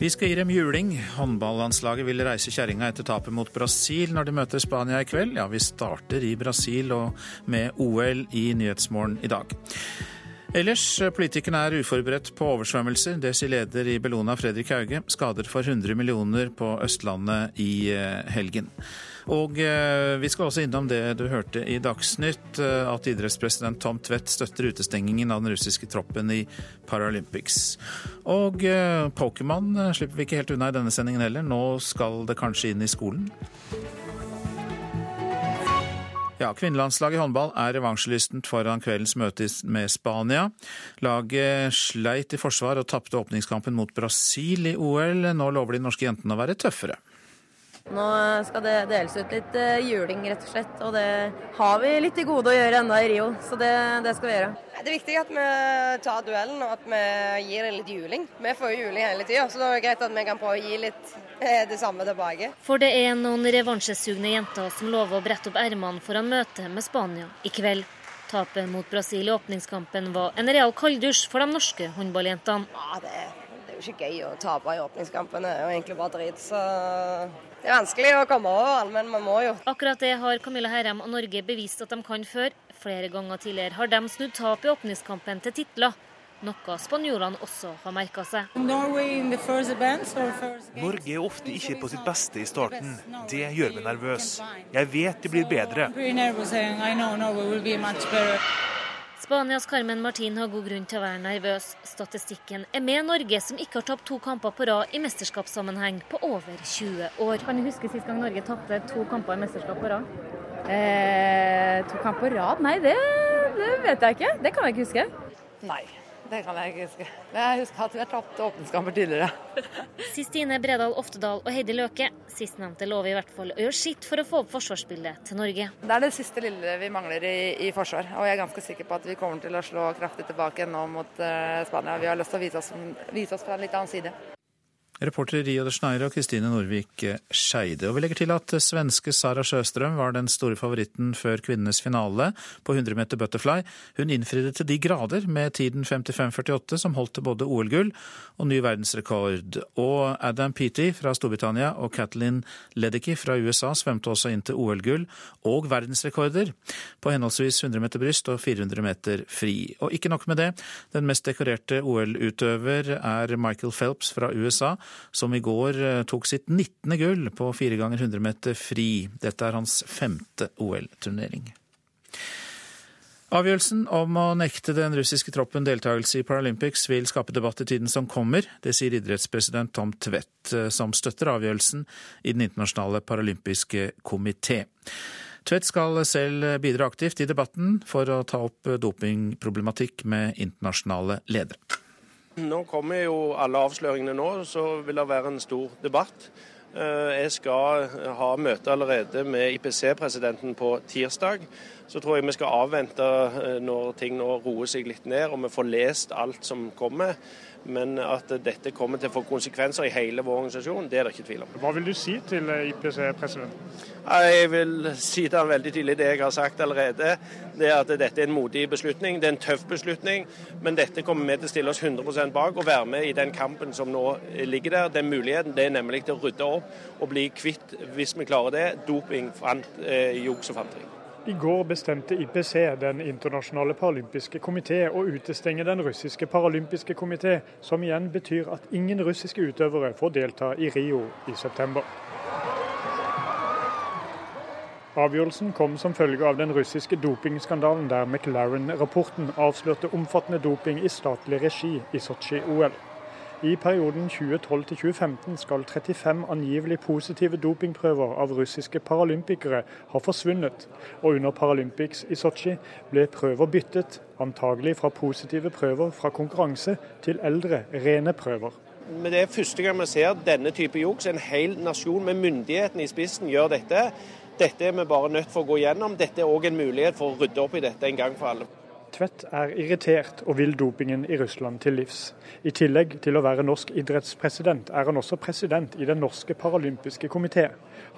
Vi skal gi dem juling. Håndballandslaget vil reise kjerringa etter tapet mot Brasil når de møter Spania i kveld. Ja, vi starter i Brasil og med OL i Nyhetsmorgen i dag. Ellers, politikerne er uforberedt på oversvømmelser. Det sier leder i Bellona, Fredrik Hauge. Skader for 100 millioner på Østlandet i eh, helgen. Og eh, vi skal også innom det du hørte i Dagsnytt, eh, at idrettspresident Tom Tvedt støtter utestengingen av den russiske troppen i Paralympics. Og eh, Pokémon slipper vi ikke helt unna i denne sendingen heller. Nå skal det kanskje inn i skolen? Ja, Kvinnelandslaget i håndball er revansjelystent foran kveldens møte med Spania. Laget sleit i forsvar og tapte åpningskampen mot Brasil i OL. Nå lover de norske jentene å være tøffere. Nå skal det deles ut litt eh, juling, rett og slett. Og det har vi litt til gode å gjøre enda i Rio, så det, det skal vi gjøre. Det er viktig at vi tar duellen og at vi gir det litt juling. Vi får jo juling hele tida, så det er greit at vi kan prøve å gi litt det samme tilbake. For det er noen revansjesugne jenter som lover å brette opp ermene foran møtet med Spania i kveld. Tapet mot Brasil i åpningskampen var en real kalddusj for de norske håndballjentene. Ja, det, det, er jo ikke gøy å tape i åpningskampen, det er jo egentlig bare drit. Så det er vanskelig å komme over, men man må jo. Akkurat det har Camilla Herrem og Norge bevist at de kan før. Flere ganger tidligere har de snudd tap i åpningskampen til titler. Noe spanjolene også har merka seg. Norge er ofte ikke på sitt beste i starten. Det gjør meg nervøs. Jeg vet det blir bedre. Spanias Carmen Martin har god grunn til å være nervøs. Statistikken er med Norge, som ikke har tapt to kamper på rad i mesterskapssammenheng på over 20 år. Kan du huske sist gang Norge tapte to kamper i mesterskap på rad? Eh, to kamper på rad? Nei, det, det vet jeg ikke. Det kan jeg ikke huske. Nei, det kan jeg ikke huske. Jeg husker at vi har tapt åpningskamper tidligere. Sistine Bredal Oftedal og Heidi Løke. Sistnevnte lover i hvert fall å gjøre sitt for å få opp forsvarsbildet til Norge. Det er det siste lille vi mangler i, i, forsvar. Og jeg er ganske sikker på at vi kommer til å slå kraftig tilbake nå mot uh, Spania. Vi har lyst til å vise oss, vise oss fra en litt annen side. Reportere Rio de Schneire og Kristine Norvik Skeide. Og vi legger til at svenske Sara Sjøstrøm var den store favoritten før kvinnenes finale på 100 meter butterfly. Hun innfridde til de grader med tiden 55,48, som holdt til både OL-gull og ny verdensrekord. Og Adam Peaty fra Storbritannia og Kathleen Ledecky fra USA svømte også inn til OL-gull og verdensrekorder på henholdsvis 100 meter bryst og 400 meter fri. Og ikke nok med det, den mest dekorerte OL-utøver er Michael Phelps fra USA som i går eh, tok sitt 19. gull på 4 ganger 100 meter fri. Dette er hans femte OL-turnering. Avgjørelsen om å nekte den russiske troppen deltakelse i Paralympics vil skape debatt i tiden som kommer. Det sier idrettspresident Tom Tvedt, eh, som støtter avgjørelsen i Den internasjonale paralympiske komité. Tvedt skal selv bidra aktivt i debatten for å ta opp dopingproblematikk med internasjonale ledere. Nå kommer jo alle avsløringene nå, så vil det være en stor debatt. Eh, jeg skal ha møte allerede med IPC-presidenten på tirsdag. Så tror jeg vi skal avvente eh, når ting nå roer seg litt ned og vi får lest alt som kommer. Men at dette kommer til å få konsekvenser i hele vår organisasjon, det er det ikke tvil om. Hva vil du si til IPC-presidenten? Jeg vil si til han veldig tydelig det jeg har sagt allerede. Det er at dette er en modig beslutning. Det er en tøff beslutning. Men dette kommer vi til å stille oss 100% bak og være med i den kampen som nå ligger der. Den muligheten det er nemlig til å rydde opp og bli kvitt, hvis vi klarer det, doping, eh, juks og fanteri. I går bestemte IPC, den internasjonale paralympiske komité, å utestenge den russiske paralympiske komité, som igjen betyr at ingen russiske utøvere får delta i Rio i september. Avgjørelsen kom som følge av den russiske dopingskandalen der McLaren-rapporten avslørte omfattende doping i statlig regi i Sotsji-OL. I perioden 2012-2015 skal 35 angivelig positive dopingprøver av russiske paralympikere ha forsvunnet, og under Paralympics i Sotsji ble prøver byttet, antagelig fra positive prøver fra konkurranse til eldre, rene prøver. Men Det er første gang vi ser denne type juks. En hel nasjon med myndighetene i spissen gjør dette. Dette er vi bare nødt for å gå gjennom. Dette er òg en mulighet for å rydde opp i dette en gang for alle. Tvedt er irritert og vil dopingen i Russland til livs. I tillegg til å være norsk idrettspresident, er han også president i Den norske paralympiske komité.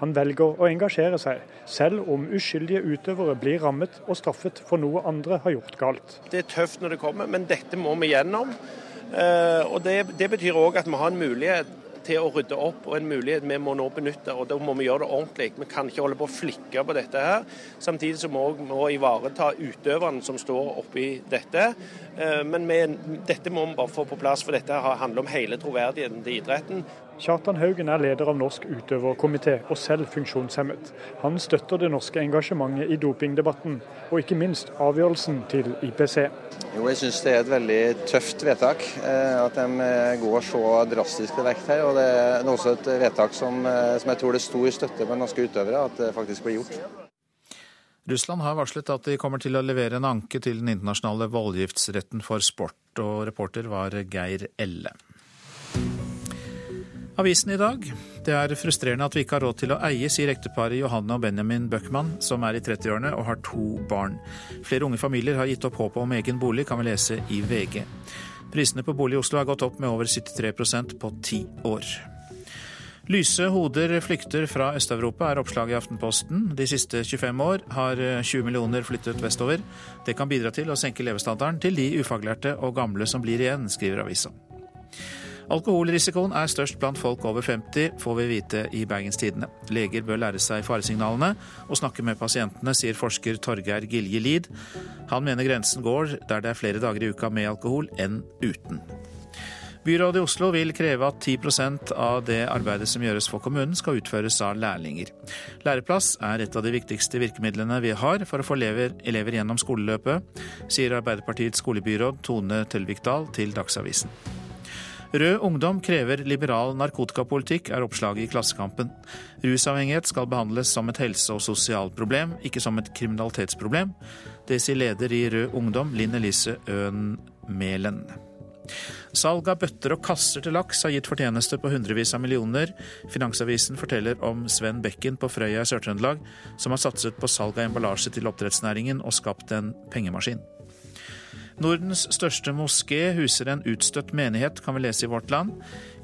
Han velger å engasjere seg, selv om uskyldige utøvere blir rammet og straffet for noe andre har gjort galt. Det er tøft når det kommer, men dette må vi gjennom. Eh, og Det, det betyr òg at vi har en mulighet til å rydde opp og en mulighet vi må nå benytte. og Da må vi gjøre det ordentlig. Vi kan ikke holde på å flikke på dette her. Samtidig som vi må ivareta utøverne som står oppi dette. Eh, men vi, dette må vi bare få på plass, for dette handler om hele troverdigheten til idretten. Kjartan Haugen er leder av Norsk utøverkomité, og selv funksjonshemmet. Han støtter det norske engasjementet i dopingdebatten, og ikke minst avgjørelsen til IPC. Jo, jeg syns det er et veldig tøft vedtak. Eh, at de eh, går så drastisk til vekt her. og Det er også et vedtak som, eh, som jeg tror det er stor støtte blant norske utøvere, at det faktisk blir gjort. Russland har varslet at de kommer til å levere en anke til den internasjonale voldgiftsretten for sport, og reporter var Geir Elle. Avisen i dag. Det er frustrerende at vi ikke har råd til å eie, sier ekteparet Johanne og Benjamin Bøckmann, som er i 30-årene og har to barn. Flere unge familier har gitt opp håpet om egen bolig, kan vi lese i VG. Prisene på bolig i Oslo har gått opp med over 73% på ti år. Lyse hoder flykter fra Øst-Europa, er oppslaget i Aftenposten. De siste 25 år har 20 millioner flyttet vestover. Det kan bidra til å senke levestandarden til de ufaglærte og gamle som blir igjen, skriver avisa. Alkoholrisikoen er størst blant folk over 50, får vi vite i Bergenstidene. Leger bør lære seg faresignalene og snakke med pasientene, sier forsker Torgeir Gilje Lid. Han mener grensen går der det er flere dager i uka med alkohol enn uten. Byrådet i Oslo vil kreve at 10% av det arbeidet som gjøres for kommunen, skal utføres av lærlinger. Læreplass er et av de viktigste virkemidlene vi har for å få elever, elever gjennom skoleløpet, sier Arbeiderpartiets skolebyråd Tone Tellvikdal til Dagsavisen. Rød Ungdom krever liberal narkotikapolitikk, er oppslaget i Klassekampen. Rusavhengighet skal behandles som et helse- og sosialproblem, ikke som et kriminalitetsproblem. Det sier leder i Rød Ungdom, Linn Elise Øen Mælen. Salg av bøtter og kasser til laks har gitt fortjeneste på hundrevis av millioner. Finansavisen forteller om Sven Bekken på Frøya i Sør-Trøndelag, som har satset på salg av emballasje til oppdrettsnæringen og skapt en pengemaskin. Nordens største moské huser en utstøtt menighet, kan vi lese i Vårt Land.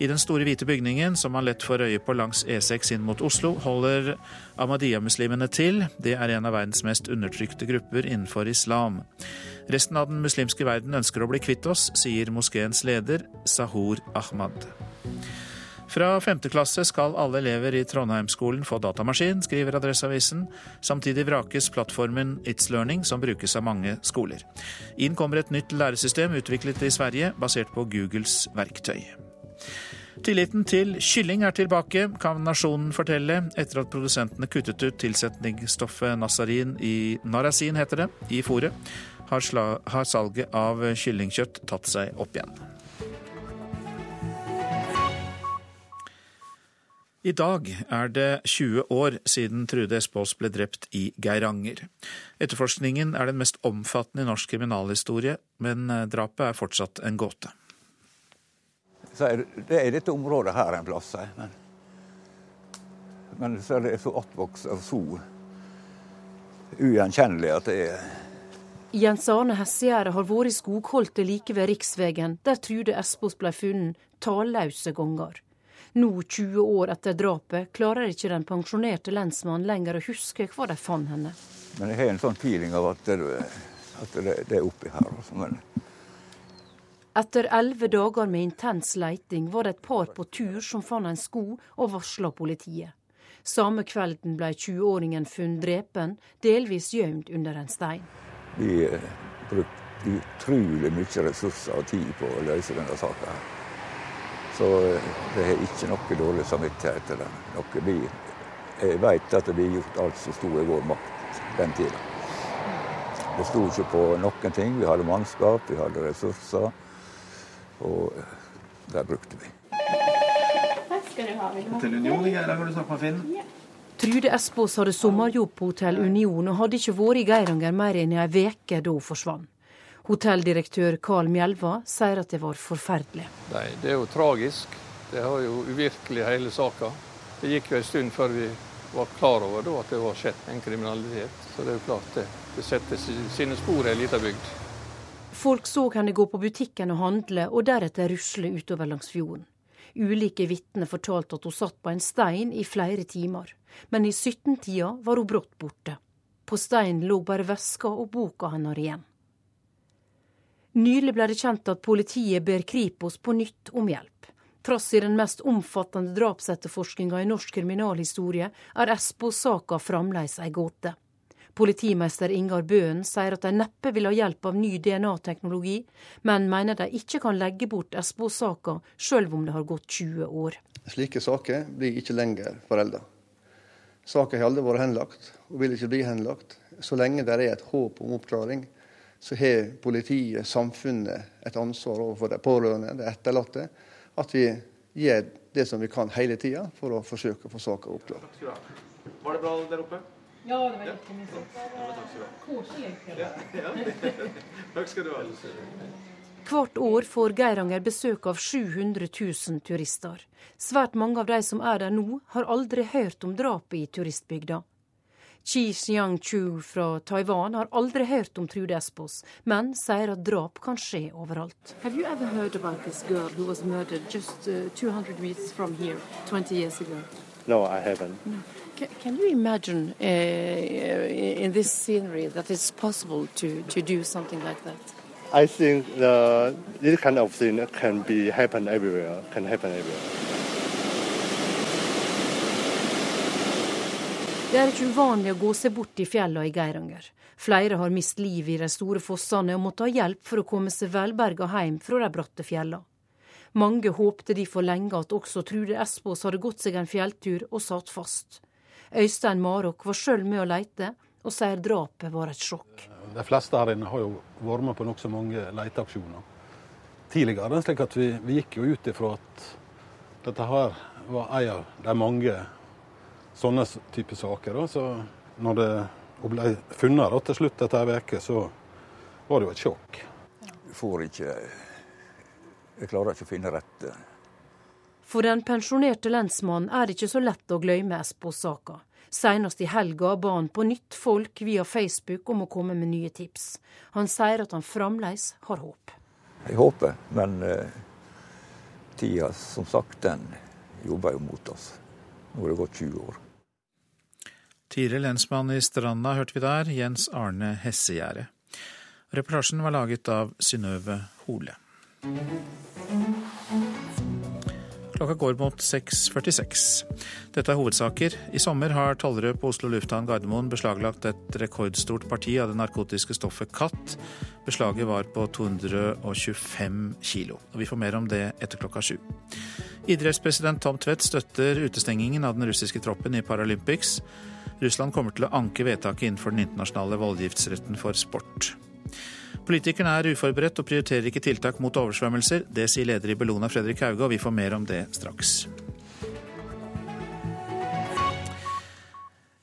I den store hvite bygningen, som man lett får øye på langs E6 inn mot Oslo, holder Ahmadiyya-muslimene til. Det er en av verdens mest undertrykte grupper innenfor islam. Resten av den muslimske verden ønsker å bli kvitt oss, sier moskeens leder, Sahur Ahmad. Fra femte klasse skal alle elever i Trondheimsskolen få datamaskin, skriver Adresseavisen. Samtidig vrakes plattformen It's Learning, som brukes av mange skoler. Inn kommer et nytt læresystem utviklet i Sverige, basert på Googles verktøy. Tilliten til kylling er tilbake, kan Nasjonen fortelle, etter at produsentene kuttet ut tilsetningsstoffet nasarin i narasin, heter det, i fôret, har, har salget av kyllingkjøtt tatt seg opp igjen. I dag er det 20 år siden Trude Espås ble drept i Geiranger. Etterforskningen er den mest omfattende i norsk kriminalhistorie, men eh, drapet er fortsatt en gåte. det er dette området her en plass, men, men så er det så attvokst og så ugjenkjennelig at det er Jens Arne Hessegjerde har vært i skogholtet like ved riksvegen, der Trude Espås ble funnet talløse ganger. Nå, 20 år etter drapet, klarer ikke den pensjonerte lensmannen lenger å huske hvor de fant henne. Men jeg har en sånn feeling av at det, at det, det er oppi her. Altså. Men... Etter elleve dager med intens leiting var det et par på tur som fant en sko og varsla politiet. Samme kvelden ble 20-åringen funnet drepen, delvis gjemt under en stein. Vi brukte utrolig mye ressurser og tid på å løse denne saka. Så jeg det har ikke noe dårlig samvittighet til det. Noe vi, jeg vet at vi har gjort alt som sto i vår makt den tida. Det sto ikke på noen ting. Vi hadde mannskap, vi hadde ressurser. Og eh, der brukte vi. Takk skal du ha. Hotell Union i Geiranger, du snakker med Finn. Trude Espås hadde sommerjobb på Hotell Union og hadde ikke vært i Geiranger mer enn ei uke da hun forsvant. Hotelldirektør Carl Mjelva sier at det var forferdelig. Nei, Det er jo tragisk. Det har jo uvirkelig hele saka. Det gikk jo en stund før vi var klar over da, at det var skjedd en kriminalitet. Så det er jo klart det. Det setter sine spor i ei lita bygd. Folk så henne gå på butikken og handle, og deretter rusle utover langs fjorden. Ulike vitner fortalte at hun satt på en stein i flere timer. Men i 17-tida var hun brått borte. På steinen lå bare veska og boka hennes igjen. Nylig ble det kjent at politiet ber Kripos på nytt om hjelp. Trass i den mest omfattende drapsetterforskninga i norsk kriminalhistorie, er Espos-saka fremdeles ei gåte. Politimester Ingar Bøen sier at de neppe vil ha hjelp av ny DNA-teknologi, men mener de ikke kan legge bort Espos-saka, sjøl om det har gått 20 år. Slike saker blir ikke lenger forelda. Saker har aldri vært henlagt, og vil ikke bli henlagt. Så lenge det er et håp om oppklaring, så har politiet, samfunnet, et ansvar overfor de pårørende, de etterlatte, at vi gjør det som vi kan hele tida for å forsøke å få saka oppklart. Var det bra der oppe? Ja, det var jättemysigt. Koselig. Takk skal du ha. Hvert år får Geiranger besøk av 700 000 turister. Svært mange av de som er der nå, har aldri hørt om drapet i turistbygda. Chi Xiang-chu fra Taiwan har aldri hørt om Trude Espos, men sier at drap kan skje overalt. Have you ever heard about this girl who was murdered just uh, 200 meters from here 20 years ago? No, I haven't. No. Can, can you imagine uh, in this scenery that it's possible to, to do something like that? I think the, this kind of thing can be happen everywhere. Can happen everywhere. Det er ikke uvanlig å gå seg bort i fjellene i Geiranger. Flere har mist livet i de store fossene og måtte ha hjelp for å komme seg velberga hjem fra de bratte fjellene. Mange håpte de for lenge at også Trude Espås hadde gått seg en fjelltur og satt fast. Øystein Marok var sjøl med å leite, og sier drapet var et sjokk. De fleste her inne har jo vært med på nokså mange leteaksjoner tidligere. slik at vi, vi gikk jo ut ifra at dette her var en av de mange sånne type saker. Da. Så når det ble funnet da, til slutt etter ei uke, så var det jo et sjokk. Du får ikke Jeg klarer ikke å finne rette. For den pensjonerte lensmannen er det ikke så lett å glemme Espo-saka. Senest i helga ba han på nytt folk via Facebook om å komme med nye tips. Han sier at han fremdeles har håp. Jeg håper, men uh, tida, som sagt, den jobber jo mot oss. Nå har det gått 20 år. Tidligere lensmann i Stranda hørte vi der, Jens Arne Hessegjerde. Reportasjen var laget av Synnøve Hole. Klokka går mot 6.46. Dette er hovedsaker. I sommer har tollere på Oslo lufthavn Gardermoen beslaglagt et rekordstort parti av det narkotiske stoffet katt. Beslaget var på 225 kilo. Og vi får mer om det etter klokka sju. Idrettspresident Tom Tvedt støtter utestengingen av den russiske troppen i Paralympics. Russland kommer til å anke vedtaket innenfor den internasjonale voldgiftsretten for sport. Politikerne er uforberedt og prioriterer ikke tiltak mot oversvømmelser. Det sier leder i Bellona Fredrik Hauge, og vi får mer om det straks.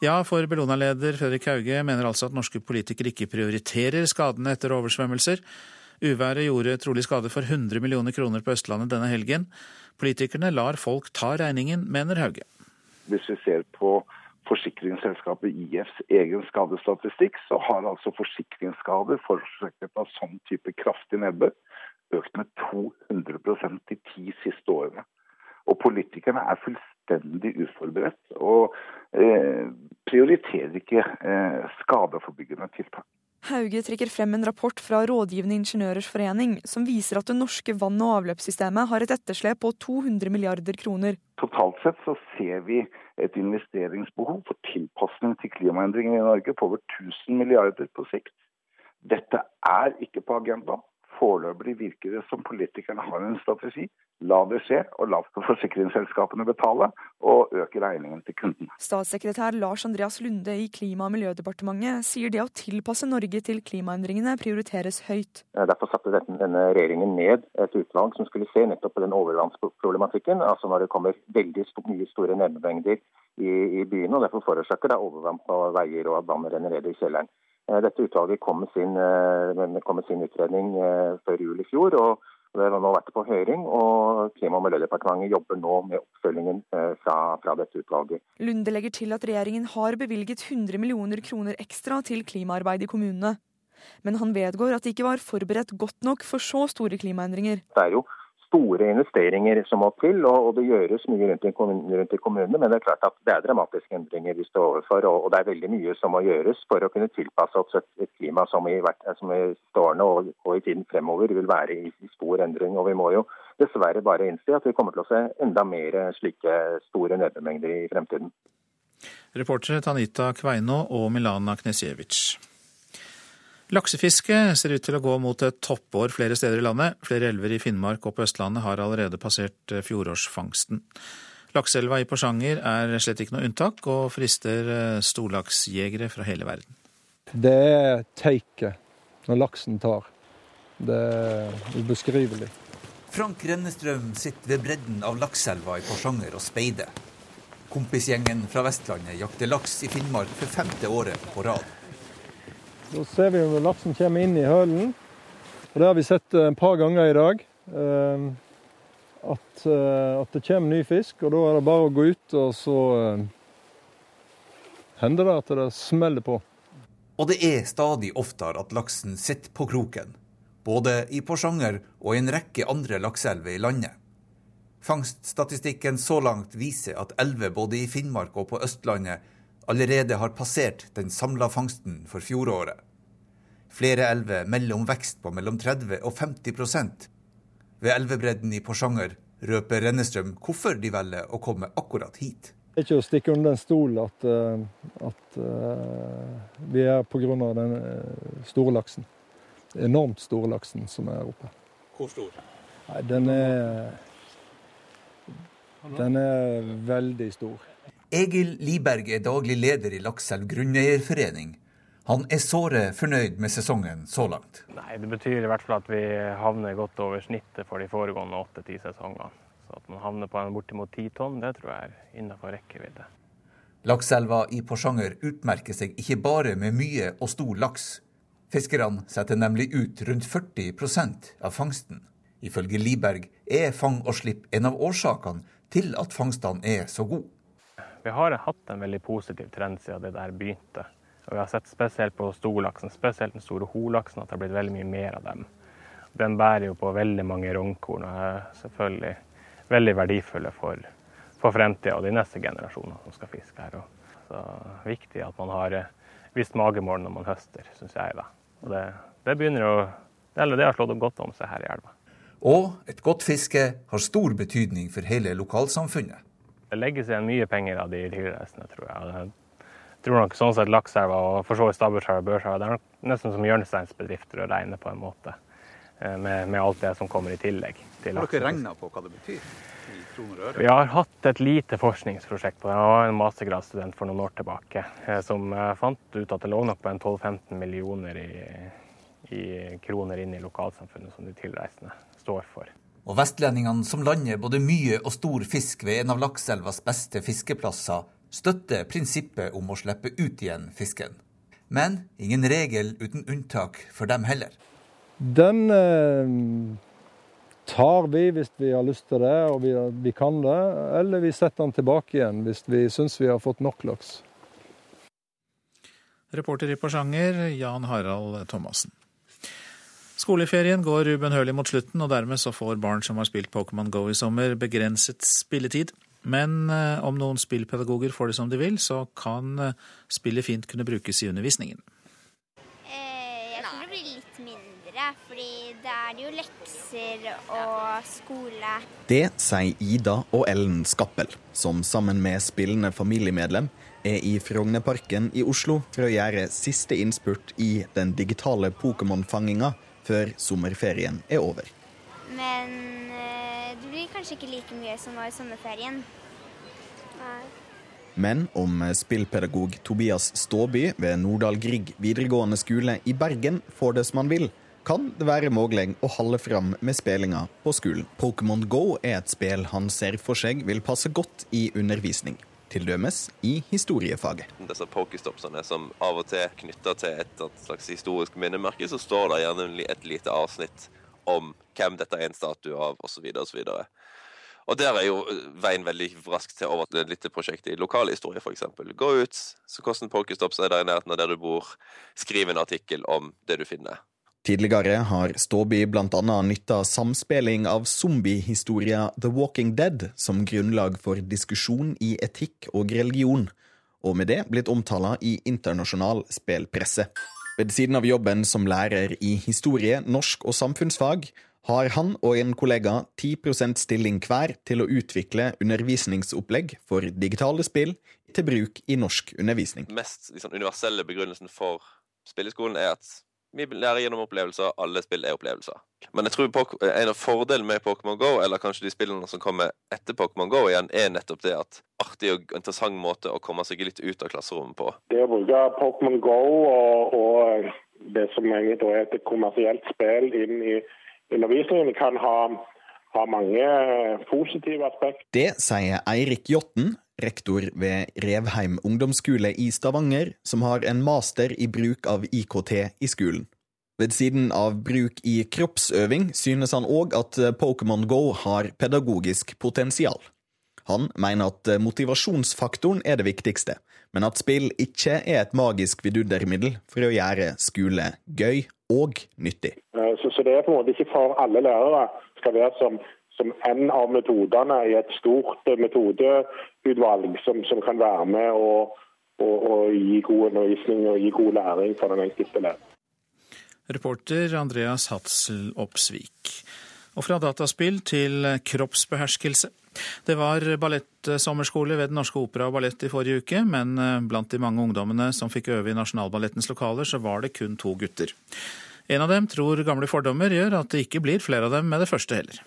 Ja, for Bellona-leder Fredrik Hauge mener altså at norske politikere ikke prioriterer skadene etter oversvømmelser. Uværet gjorde trolig skade for 100 millioner kroner på Østlandet denne helgen. Politikerne lar folk ta regningen, mener Hauge. Hvis vi ser på forsikringsselskapet IFs egen skadestatistikk, så har altså forsikringsskader forårsaket av sånn type kraftig nedbør økt med 200 de ti siste årene. Og politikerne er fullstendig uforberedt og eh, prioriterer ikke eh, skadeforbyggende tiltak. Hauge trekker frem en rapport fra Rådgivende ingeniørers forening som viser at det norske vann- og avløpssystemet har et etterslep på 200 milliarder kroner. Totalt sett så ser vi et investeringsbehov for tilpasning til klimaendringene i Norge på over 1000 milliarder på sikt. Dette er ikke på agendaen. Foreløpig virker det som politikerne har en strategi. La det skje, og la forsikringsselskapene betale, og øke regningen til kunden. Statssekretær Lars Andreas Lunde i Klima- og miljødepartementet sier det å tilpasse Norge til klimaendringene prioriteres høyt. Derfor satte denne regjeringen ned et utvalg som skulle se nettopp på den overvannsproblematikken. Altså når det kommer veldig mye store nedbemengder i, i byene, og derfor forårsaker det overvann på veier og at vannet renner ned i kjelleren. Eh, dette utvalget kom med sin, eh, kom med sin utredning eh, før jul i fjor. og Det har nå vært på høring, og Klima- og miljødepartementet jobber nå med oppfølgingen fra, fra, dette utvalget. Lunde legger til at regjeringen har bevilget 100 millioner kroner ekstra til klimaarbeid i kommunene. Men han vedgår at de ikke var forberedt godt nok for så store klimaendringer. Det er jo store investeringer som må til, og, det gjøres mye rundt i, kommunene. Men det er klart at det er dramatiske endringer vi står overfor, og, det er veldig mye som må gjøres for å kunne tilpasse oss et, klima som i, som i stående og, i tiden fremover vil være i, stor endring. Og vi må jo dessverre bare innse at vi kommer til å se enda mer slike store nedbørmengder i fremtiden. Reportere Tanita Kveino og Milana Knesjevic. Laksefisket ser ut til å gå mot et toppår flere steder i landet. Flere elver i Finnmark og på Østlandet har allerede passert eh, fjorårsfangsten. Lakseelva i Porsanger er slett ikke noe unntak, og frister eh, storlaksjegere fra hele verden. Det er teiket når laksen tar. Det er ubeskrivelig. Frank Rennestrøm sitter ved bredden av lakseelva i Porsanger og speider. Kompisgjengen fra Vestlandet jakter laks i Finnmark for femte året på rad. Da ser vi når laksen kommer inn i hølen. Og Det har vi sett et par ganger i dag. Eh, at, eh, at, det kommer ny fisk, og da er det bare å gå ut, og så eh, hender det at det smeller på. Og det er stadig oftere at laksen sitter på kroken. Både i Porsanger og i en rekke andre lakseelver i landet. Fangststatistikken så langt viser at elver både i Finnmark og på Østlandet allerede har passert den samla fangsten for fjoråret. Flere elver melder om vekst på mellom 30 og 50% Ved elvebredden i Porsanger røper Rennestrøm hvorfor de velger å komme akkurat hit. Det er ikke å stikke under en stol at, eh, at uh, vi er pga. den eh, store laksen. Enormt store laksen som er oppe. Hvor stor? Nei, den er Den er veldig stor. Egil Liberg er daglig leder i Lakselv grunneierforening. Han er såre fornøyd med sesongen så langt. Nei, Det betyr i hvert fall at vi havner godt over snittet for de foregående åtte-ti sesongene. Så at man havner på en bortimot ti tonn, det tror jeg er innenfor rekkevidde. Lakselva i Porsanger utmerker seg ikke bare med mye og stor laks. Fiskerne setter nemlig ut rundt 40% av fangsten. Ifølge Liberg er fang og slipp en av årsakene til at fangstene er så gode. Vi har hatt en veldig positiv trend siden det der begynte. Og vi har sett spesielt på storlaksen, spesielt den store holaksen, at det har blitt veldig mye mer av dem. Den bærer jo på veldig mange rognkorn og er selvfølgelig veldig verdifulle for, for fremtida og de neste generasjonene som skal fiske her. Så viktig at man har visst magemål når man høster, syns jeg. da. Og det, det begynner å, eller det har slått godt om seg her i elva. Og et godt fiske har stor betydning for hele lokalsamfunnet. Det legges igjen mye penger av de tilreisende, tror jeg. Tror nok sånn sett Lakselva og for så vidt Stabburselva og Børselva det er nok nesten som hjørnesteinsbedrifter å regne på en måte. Eh, med, med, alt det som kommer i tillegg. Til har dere regna på hva det betyr? Vi har hatt et lite forskningsprosjekt på det. Jeg var en mastergradsstudent for noen år tilbake eh, som eh, fant ut at det lå nok på en 12-15 millioner i, i kroner inn i lokalsamfunnet som de tilreisende står for. Og vestlendingene som lander både mye og stor fisk ved en av Lakselvas beste fiskeplasser, støtter prinsippet om å slippe ut igjen fisken. Men ingen regel uten unntak for dem heller. Den eh, tar vi hvis vi har lyst til det og vi, vi kan det, eller vi setter den tilbake igjen hvis vi syns vi har fått nok laks. Reporter i Porsanger, Jan Harald Thomassen. Skoleferien går ubønnhørlig mot slutten, og dermed så får barn som har spilt Pokémon Go i sommer, begrenset spilletid. Men eh, om noen spillpedagoger får det som de vil, så kan eh, spillet fint kunne brukes i undervisningen. Eh, jeg tror det blir litt mindre, fordi det er jo lekser og skole. Det sier Ida og Ellen Skappel, som sammen med spillende familiemedlem er i Frognerparken i Oslo for å gjøre siste innspurt i den digitale Pokémon-fanginga før sommerferien er over. Men det blir kanskje ikke like mye som var i sommerferien. Nei. Men om spillpedagog Tobias Ståby ved Nordahl Grieg videregående skole i Bergen får det som han vil, kan det være mulig å holde fram med spillinga på skolen. Pokémon Go er et spill han ser for seg vil passe godt i undervisning til dømes i historiefaget. Disse pokestopsene som av og til knytter til et slags historisk minnemerke, så står det gjerne et lite avsnitt om hvem dette er en statue av, osv. osv. Og der er jo veien veldig raskt til over til et lite prosjekt i lokalhistorie, f.eks. Gå ut, så hvordan pokestops er der i nærheten av der du bor, skriv en artikkel om det du finner. Tidligere har Ståby bl.a. nytta samspilling av zombiehistoria The Walking Dead som grunnlag for diskusjon i etikk og religion, og med det blitt omtala i internasjonal spillpresse. Ved siden av jobben som lærer i historie, norsk og samfunnsfag, har han og en kollega 10 stilling hver til å utvikle undervisningsopplegg for digitale spill til bruk i norsk undervisning. Den mest liksom, universelle begrunnelsen for spilleskolen er at vi lærer gjennom opplevelser, alle spill er opplevelser. Men jeg tror en av fordelene med Pokémon GO, eller kanskje de spillene som kommer etter Pokémon GO igjen, er nettopp det at artig og interessant måte å komme seg litt ut av klasserommet på. Det å bruke Pokémon GO og, og det som egentlig er et kommersielt spill inn i undervisningen kan ha, ha mange positive aspekter. Det sier Eirik Jotten, rektor ved Revheim ungdomsskole i Stavanger, som har en master i bruk av IKT i skolen. Ved siden av bruk i kroppsøving synes han òg at Pokémon GO har pedagogisk potensial. Han mener at motivasjonsfaktoren er det viktigste, men at spill ikke er et magisk vidundermiddel for å gjøre skole gøy og nyttig. Eh, så, så, det er på en måte ikke for alle lærere skal være som, som en av metodene i et stort metodeutvalg som, som kan være med og, og, og, gi god undervisning og gi god læring for den enkelte elev. Reporter Andreas Hadsel Opsvik. Og fra dataspill til kroppsbeherskelse. Det var ballettsommerskole ved Den norske opera og ballett i forrige uke, men eh, blant de mange ungdommene som fikk øve i Nasjonalballettens lokaler, så var det kun to gutter. En av dem tror gamle fordommer gjør at det ikke blir flere av dem med det første heller.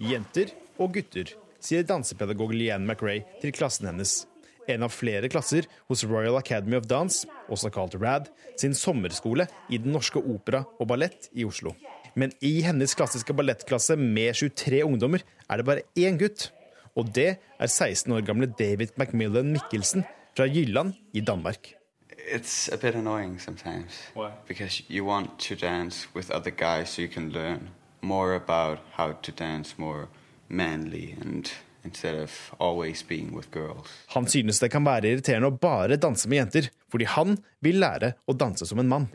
Jenter og gutter, sier dansepedagog Leanne McRae til klassen hennes en av flere klasser hos Royal Academy of Dance, også kalt RAD, sin sommerskole i Den norske opera og ballett i Oslo. Men i hennes klassiske ballettklasse med 23 ungdommer er det bare én gutt. Og det er 16 år gamle David McMillan Mikkelsen fra Jylland i Danmark. It's a bit annoying sometimes Why? because you want to dance with other guys so you can learn more about how to dance more manly and han synes det kan være irriterende å bare danse med jenter, fordi han vil lære å danse som en mann.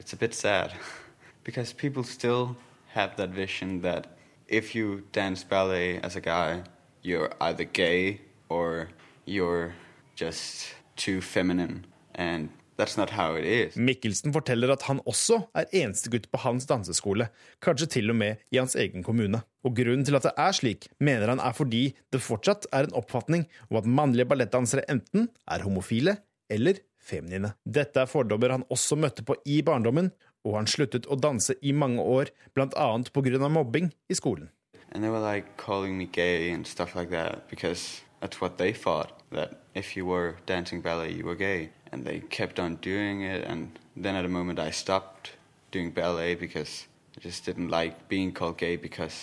if you dance ballet as a guy, you're either gay or you're just too feminine. And Mikkelsen forteller at han også er eneste gutt på hans danseskole, kanskje til og med i hans egen kommune. Og Grunnen til at det er slik, mener han er fordi det fortsatt er en oppfatning om at mannlige ballettdansere enten er homofile eller feminine. Dette er fordommer han også møtte på i barndommen, og han sluttet å danse i mange år, bl.a. pga. mobbing i skolen. And they were like calling me gay and stuff like that because that's what they thought that if you were dancing ballet, you were gay. And they kept on doing it. And then at a moment, I stopped doing ballet because I just didn't like being called gay because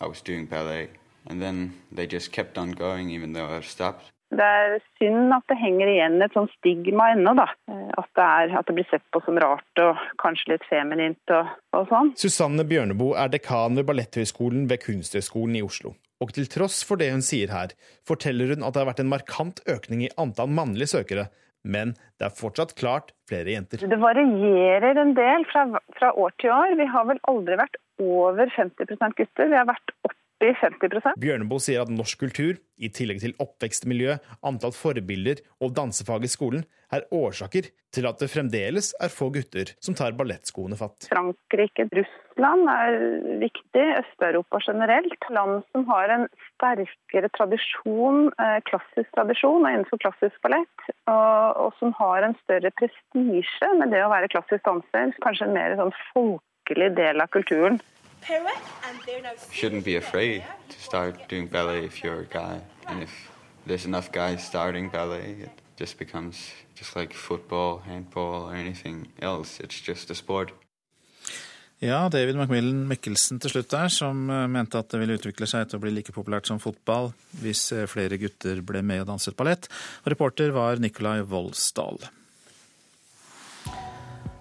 I was doing ballet. And then they just kept on going even though I stopped. Det er synd at det henger igjen et sånt stigma ennå. da. At det, er, at det, blir sett på som rart og kanskje litt feminint og, og sånn. Susanne Bjørneboe er dekan ved Balletthøgskolen ved Kunsthøgskolen i Oslo. Og til tross for det hun sier her, forteller hun at det har vært en markant økning i antall mannlige søkere, men det er fortsatt klart flere jenter. Det varierer en del fra, fra år til år. Vi har vel aldri vært over 50 gutter. Vi har vært opp oppi 50 Bjørneboe sier at norsk kultur, i tillegg til oppvekstmiljø, antall forbilder og dansefag i skolen, er årsaker til at det fremdeles er få gutter som tar ballettskoene fatt. Frankrike, Russland er viktig, Øst-Europa generelt. Land som har en sterkere tradisjon, eh, klassisk tradisjon innenfor klassisk ballett, og, og som har en større prestisje med det å være klassisk danser. Kanskje en mer sånn folkelig del av kulturen shouldn't be afraid to start doing ballet if you're a guy. And if there's enough guys starting ballet, it just becomes just like football, handball, or anything else. It's just a sport. Ja, David McMillan Mikkelsen til slutt der, som eh, mente at det ville utvikle seg til å bli like populært som fotball hvis eh, flere gutter ble med og danset ballett. Og reporter var Nikolai Voldsdal.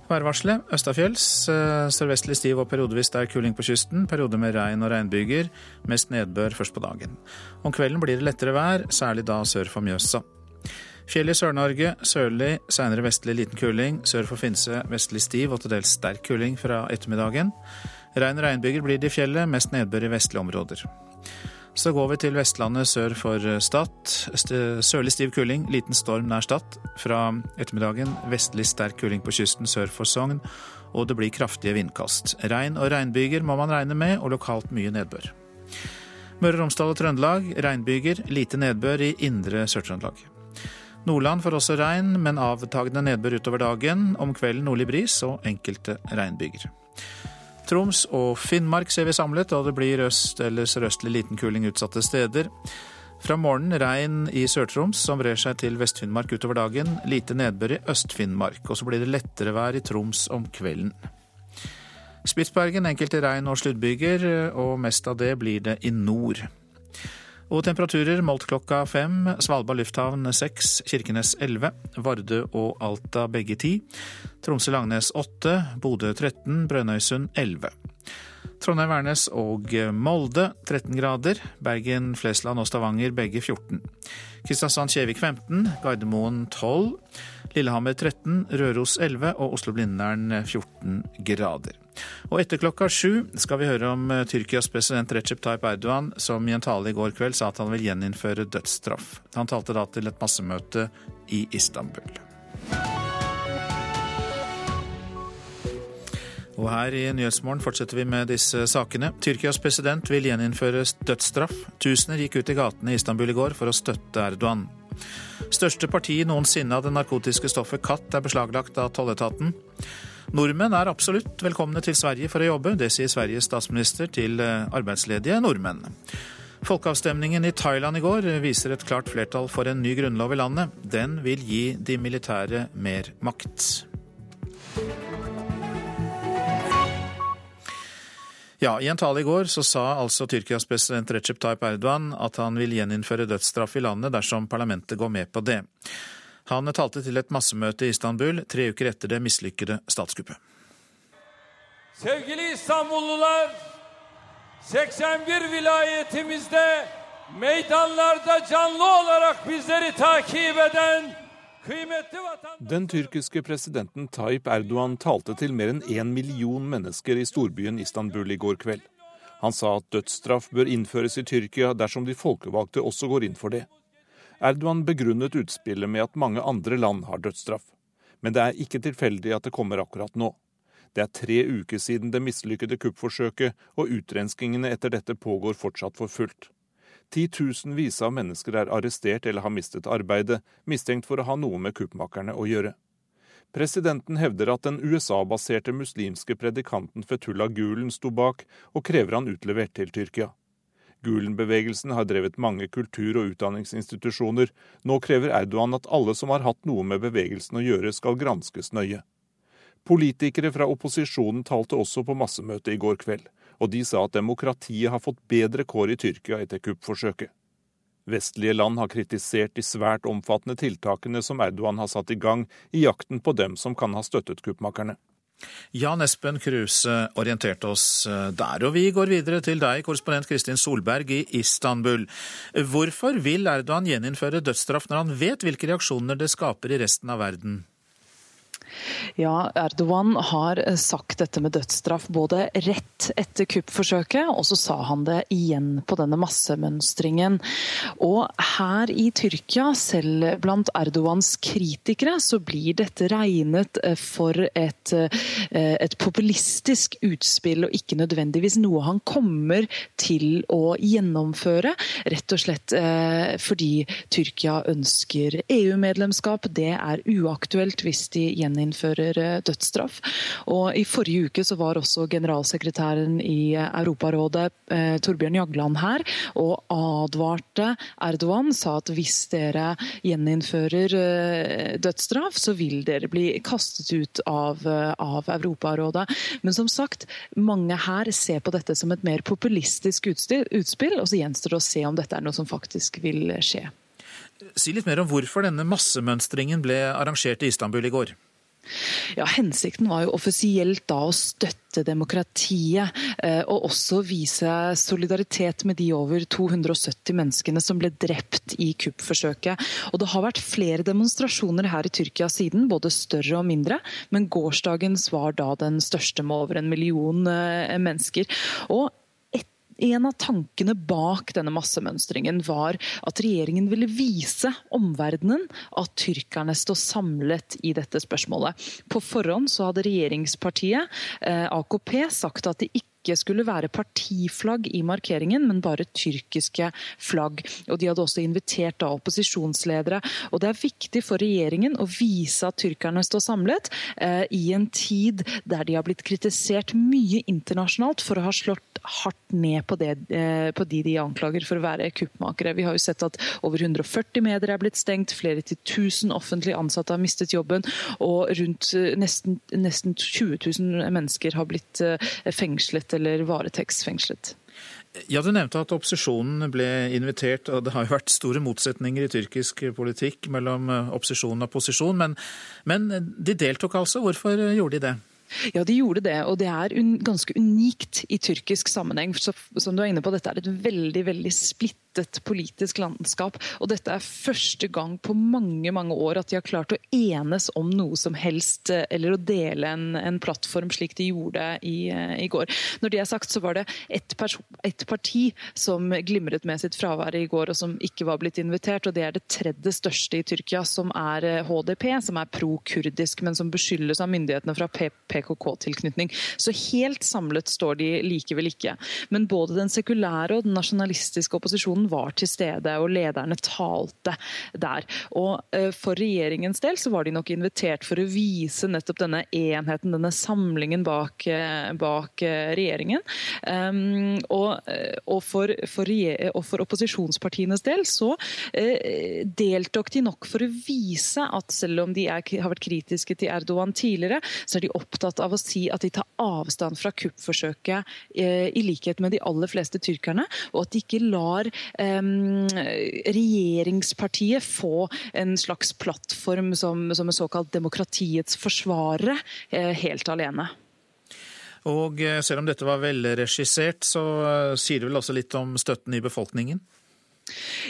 Værvarselet østafjells. Eh, sørvestlig stiv og periodevis sterk kuling på kysten. Perioder med regn og regnbyger. Mest nedbør først på dagen. Om kvelden blir det lettere vær, særlig da sør for Mjøsa. Fjell i Sør-Norge sørlig, seinere vestlig liten kuling. Sør for Finse vestlig stiv og til dels sterk kuling fra ettermiddagen. Regn og regnbyger blir det i fjellet, mest nedbør i vestlige områder. Så går vi til Vestlandet sør for Stad. Sørlig stiv kuling, liten storm nær Stad. Fra ettermiddagen vestlig sterk kuling på kysten sør for Sogn, og det blir kraftige vindkast. Regn og regnbyger må man regne med, og lokalt mye nedbør. Møre og Romsdal og Trøndelag regnbyger, lite nedbør i indre Sør-Trøndelag. Nordland får også regn, men avtagende nedbør utover dagen. Om kvelden nordlig bris og enkelte regnbyger. Troms og Finnmark ser vi samlet, og det blir øst- eller sørøstlig liten kuling utsatte steder. Fra morgenen regn i Sør-Troms, som brer seg til Vest-Finnmark utover dagen. Lite nedbør i Øst-Finnmark, og så blir det lettere vær i Troms om kvelden. Spitsbergen enkelte regn- og sluddbyger, og mest av det blir det i nord. Og temperaturer målt klokka fem. Svalbard lufthavn seks, Kirkenes elleve, Vardø og Alta begge ti. Tromsø-Langnes åtte, Bodø 13, Brønnøysund 11. Trondheim-Værnes og Molde 13 grader. Bergen, Flesland og Stavanger begge 14. Kristiansand-Kjevik 15, Gardermoen 12. Lillehammer 13, Røros 11 og Oslo-Blindern 14 grader. Og etter klokka sju skal vi høre om Tyrkias president Recep Tayyip Erdogan, som i en tale i går kveld sa at han vil gjeninnføre dødsstraff. Han talte da til et massemøte i Istanbul. Og her i Nyhetsmorgen fortsetter vi med disse sakene. Tyrkias president vil gjeninnføre dødsstraff. Tusener gikk ut i gatene i Istanbul i går for å støtte Erdogan. Største parti noensinne av det narkotiske stoffet katt er beslaglagt av tolletaten. Nordmenn er absolutt velkomne til Sverige for å jobbe. Det sier Sveriges statsminister til arbeidsledige nordmenn. Folkeavstemningen i Thailand i går viser et klart flertall for en ny grunnlov i landet. Den vil gi de militære mer makt. Ja, I en tale i går så sa altså Tyrkias president Recep Tayyip Erdogan at han vil gjeninnføre dødsstraff i landet dersom parlamentet går med på det. Han talte til et massemøte i Istanbul tre uker etter det mislykkede statskuppet. Sevgili İstanbullular, 81 vilayetimizde meydanlarda canlı olarak bizleri takip eden den tyrkiske presidenten Tayyip Erdogan talte til mer enn én million mennesker i storbyen Istanbul i går kveld. Han sa at dødsstraff bør innføres i Tyrkia dersom de folkevalgte også går inn for det. Erdogan begrunnet utspillet med at mange andre land har dødsstraff. Men det er ikke tilfeldig at det kommer akkurat nå. Det er tre uker siden det mislykkede kuppforsøket, og utrenskingene etter dette pågår fortsatt for fullt. Titusenvis av mennesker er arrestert eller har mistet arbeidet, mistenkt for å ha noe med kuppmakerne å gjøre. Presidenten hevder at den USA-baserte muslimske predikanten Fetullah Gulen sto bak, og krever han utlevert til Tyrkia. Gulen-bevegelsen har drevet mange kultur- og utdanningsinstitusjoner. Nå krever Erdogan at alle som har hatt noe med bevegelsen å gjøre, skal granskes nøye. Politikere fra opposisjonen talte også på massemøtet i går kveld og de sa at demokratiet har fått bedre kår i Tyrkia etter kuppforsøket. Vestlige land har kritisert de svært omfattende tiltakene som Erdogan har satt i gang i jakten på dem som kan ha støttet kuppmakerne. Jan Espen Kruse orienterte oss der, og vi går videre til deg, korrespondent Kristin Solberg i Istanbul. Hvorfor vil Erdogan gjeninnføre dødsstraff når han vet hvilke reaksjoner det skaper i resten av verden? Ja, Erdogan har sagt dette med dødsstraff både rett etter kuppforsøket, og så sa han det igjen på denne massemønstringen. Og her i Tyrkia, selv blant Erdogans kritikere, så blir dette regnet for et, et populistisk utspill, og ikke nødvendigvis noe han kommer til å gjennomføre. Rett og slett fordi Tyrkia ønsker EU-medlemskap. Det er uaktuelt hvis de gjeninnfører innfører dødsstraff. Og I forrige uke så var også generalsekretæren i Europarådet, eh, Torbjørn Jagland, her og advarte Erdogan. Sa at hvis dere gjeninnfører eh, dødsstraff, så vil dere bli kastet ut av, av Europarådet. Men som sagt, mange her ser på dette som et mer populistisk utspill, og så gjenstår det å se om dette er noe som faktisk vil skje. Si litt mer om hvorfor denne massemønstringen ble arrangert i Istanbul i går. Ja, Hensikten var jo offisielt da å støtte demokratiet, eh, og også vise solidaritet med de over 270 menneskene som ble drept i kuppforsøket. Og Det har vært flere demonstrasjoner her i Tyrkia siden, både større og mindre, men gårsdagens var da den største med over en million eh, mennesker. Og en av tankene bak denne massemønstringen var at regjeringen ville vise omverdenen at tyrkerne står samlet i dette spørsmålet. På forhånd så hadde regjeringspartiet eh, AKP sagt at ikke ikke skulle være partiflagg i markeringen, men bare tyrkiske flagg. Og De hadde også invitert da opposisjonsledere. Og Det er viktig for regjeringen å vise at tyrkerne står samlet eh, i en tid der de har blitt kritisert mye internasjonalt for å ha slått hardt ned på, det, eh, på de de anklager for å være kuppmakere. Vi har jo sett at over 140 medier er blitt stengt, flere til 1000 offentlig ansatte har mistet jobben, og rundt eh, nesten, nesten 20 000 mennesker har blitt eh, fengslet eller varetektsfengslet. Ja, Du nevnte at opposisjonen ble invitert, og det har jo vært store motsetninger i tyrkisk politikk mellom opposisjon og posisjon, men, men de deltok altså. Hvorfor gjorde de det? Ja, de gjorde det, og det er un ganske unikt i tyrkisk sammenheng. Så, som du er inne på, Dette er et veldig veldig splittet politisk landskap. Og dette er første gang på mange mange år at de har klart å enes om noe som helst, eh, eller å dele en, en plattform slik de gjorde i, eh, i, går. Når det er sagt, så var det ett et parti som glimret med sitt fravær i går, og som ikke var blitt invitert. og Det er det tredje største i Tyrkia, som er HDP, eh, som er pro-kurdisk, men som beskyldes av myndighetene fra PKK-tilknytning. Så helt samlet står de likevel ikke. Men både den sekulære og den nasjonalistiske opposisjonen var til stede, og lederne talte der. Og eh, For regjeringens del så var de nok invitert for å vise nettopp denne enheten, denne samlingen bak, eh, bak eh, regjeringen. Um, og, og, for, for, og, for, opposisjonspartienes del så deltok de nok for å vise at selv om de er, har vært kritiske til Erdogan tidligere, så er de opptatt av å si at de tar avstand fra kuppforsøket i likhet med de aller fleste tyrkerne, og at de ikke lar regjeringspartiet få en slags plattform som, som er såkalt demokratiets forsvarere, eh, helt alene. Og eh, selv om dette var velregissert, så eh, sier det vel også litt om støtten i befolkningen?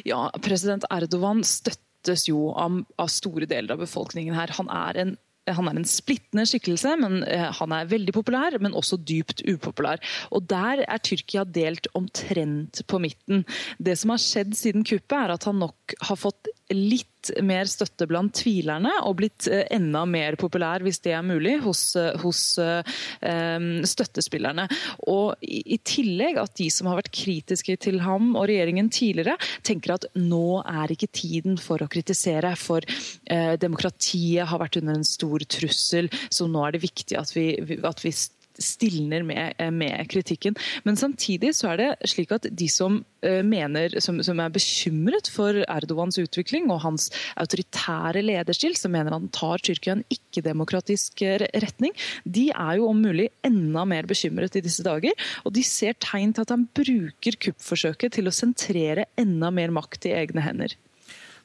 Ja, president Erdogan støttes jo av, av store deler av befolkningen her. Han er en han er en splittende skikkelse, men eh, han er veldig populær, men også dypt upopulær. Og Der er Tyrkia delt omtrent på midten. Det som har skjedd siden kuppet, er at han nok har fått litt mer støtte blant tvilerne, og blitt eh, enda mer populær, hvis det er mulig, hos, eh, hos um, støttespillerne. Og i, i, tillegg at de som har vært kritiske til ham og regjeringen tidligere, tenker at nå er ikke tiden for å kritisere, for uh, demokratiet har vært under en stor trussel, så nå er det viktig at vi, at vi stilner med, eh, med, kritikken. Men samtidig så er det slik at de som eh, mener, som, som, er bekymret for Erdogans utvikling og hans autoritære lederstil, som mener han tar Tyrkia en ikke-demokratisk eh, retning, de er jo om mulig enda mer bekymret i disse dager. Og de ser tegn til at han bruker kuppforsøket til å sentrere enda mer makt i egne hender.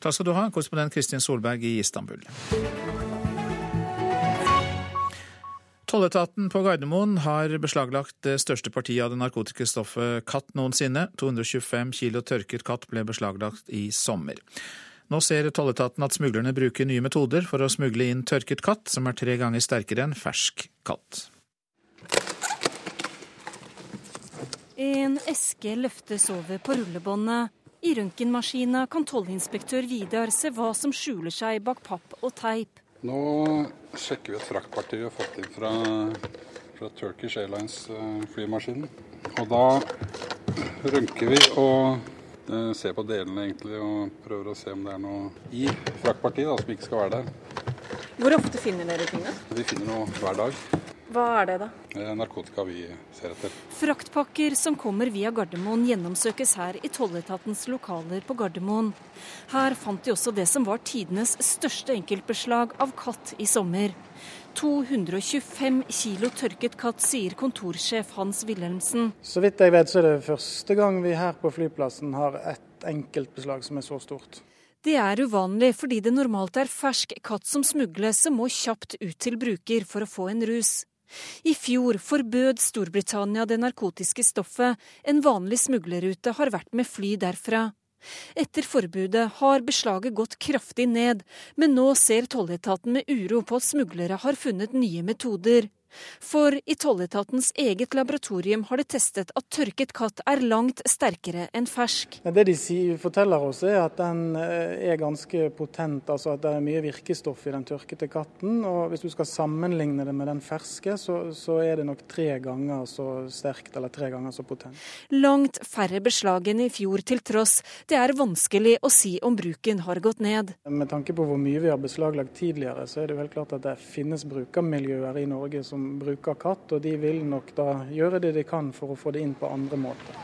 Takk skal du ha, korrespondent Kristin Solberg i Istanbul. Tolletaten på Gardermoen har beslaglagt det største partiet av det narkotiske stoffet katt noensinne. 225 kilo tørket katt ble beslaglagt i sommer. Nå ser tolletaten at smuglerne bruker nye metoder for å smugle inn tørket katt, som er tre ganger sterkere enn fersk katt. En eske løftes over på rullebåndet. I røntgenmaskina kan tollinspektør Vidar se hva som skjuler seg bak papp og teip. Nå sjekker vi et fraktparti vi har fått inn fra, fra Turkish Airlines-flymaskinen. Og da rønker vi og eh, ser på delene egentlig og prøver å se om det er noe i fraktpartiet som ikke skal være der. Hvor ofte finner dere tingene? Vi finner noe hver dag. Hva er det, da? Narkotika vi ser etter. Fraktpakker som kommer via Gardermoen gjennomsøkes her i tolletatens lokaler på Gardermoen. Her fant de også det som var tidenes største enkeltbeslag av katt i sommer. 225 kilo tørket katt, sier kontorsjef Hans Wilhelmsen. Så vidt jeg vet så er det første gang vi her på flyplassen har et enkeltbeslag som er så stort. Det er uvanlig fordi det normalt er fersk katt som smugles som må kjapt ut til bruker for å få en rus. I fjor forbød Storbritannia det narkotiske stoffet. En vanlig smuglerrute har vært med fly derfra. Etter forbudet har beslaget gått kraftig ned, men nå ser tolletaten med uro på at smuglere har funnet nye metoder. For i tolletatens eget laboratorium har de testet at tørket katt er langt sterkere enn fersk. Det de forteller oss er at den eh, er ganske potent, altså at det er mye virkestoff i den tørkete katten. og Hvis du skal sammenligne det med den ferske, så, så er det nok tre ganger så sterkt eller tre ganger så potent. Langt færre beslag enn i fjor til tross. Det er vanskelig å si om bruken har gått ned. Med tanke på hvor mye vi har beslaglagt tidligere, så er det helt klart at det finnes brukermiljøer i Norge som som bruker katt, og de vil nok da gjøre det de kan for å få det inn på andre måter.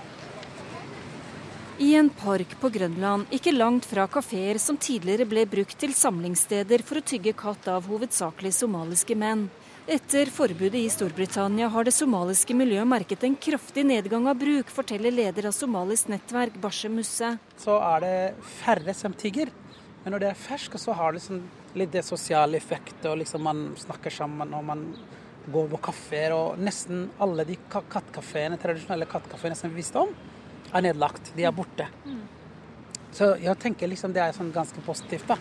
I en park på Grønland, ikke langt fra kafeer som tidligere ble brukt til samlingssteder for å tygge katt av hovedsakelig somaliske menn. Etter forbudet i Storbritannia har det somaliske miljøet merket en kraftig nedgang av bruk, forteller leder av somalisk nettverk Bashe Musse. Så er det færre som tigger, men når det er fersk, så har det liksom litt det sosiale effektet, og liksom man snakker sammen og man gå på kafeer, og nesten alle de kattkafeene, tradisjonelle kattkafeene som vi visste om, er nedlagt. De er borte. Så jeg tenker liksom det er sånn ganske positivt, da.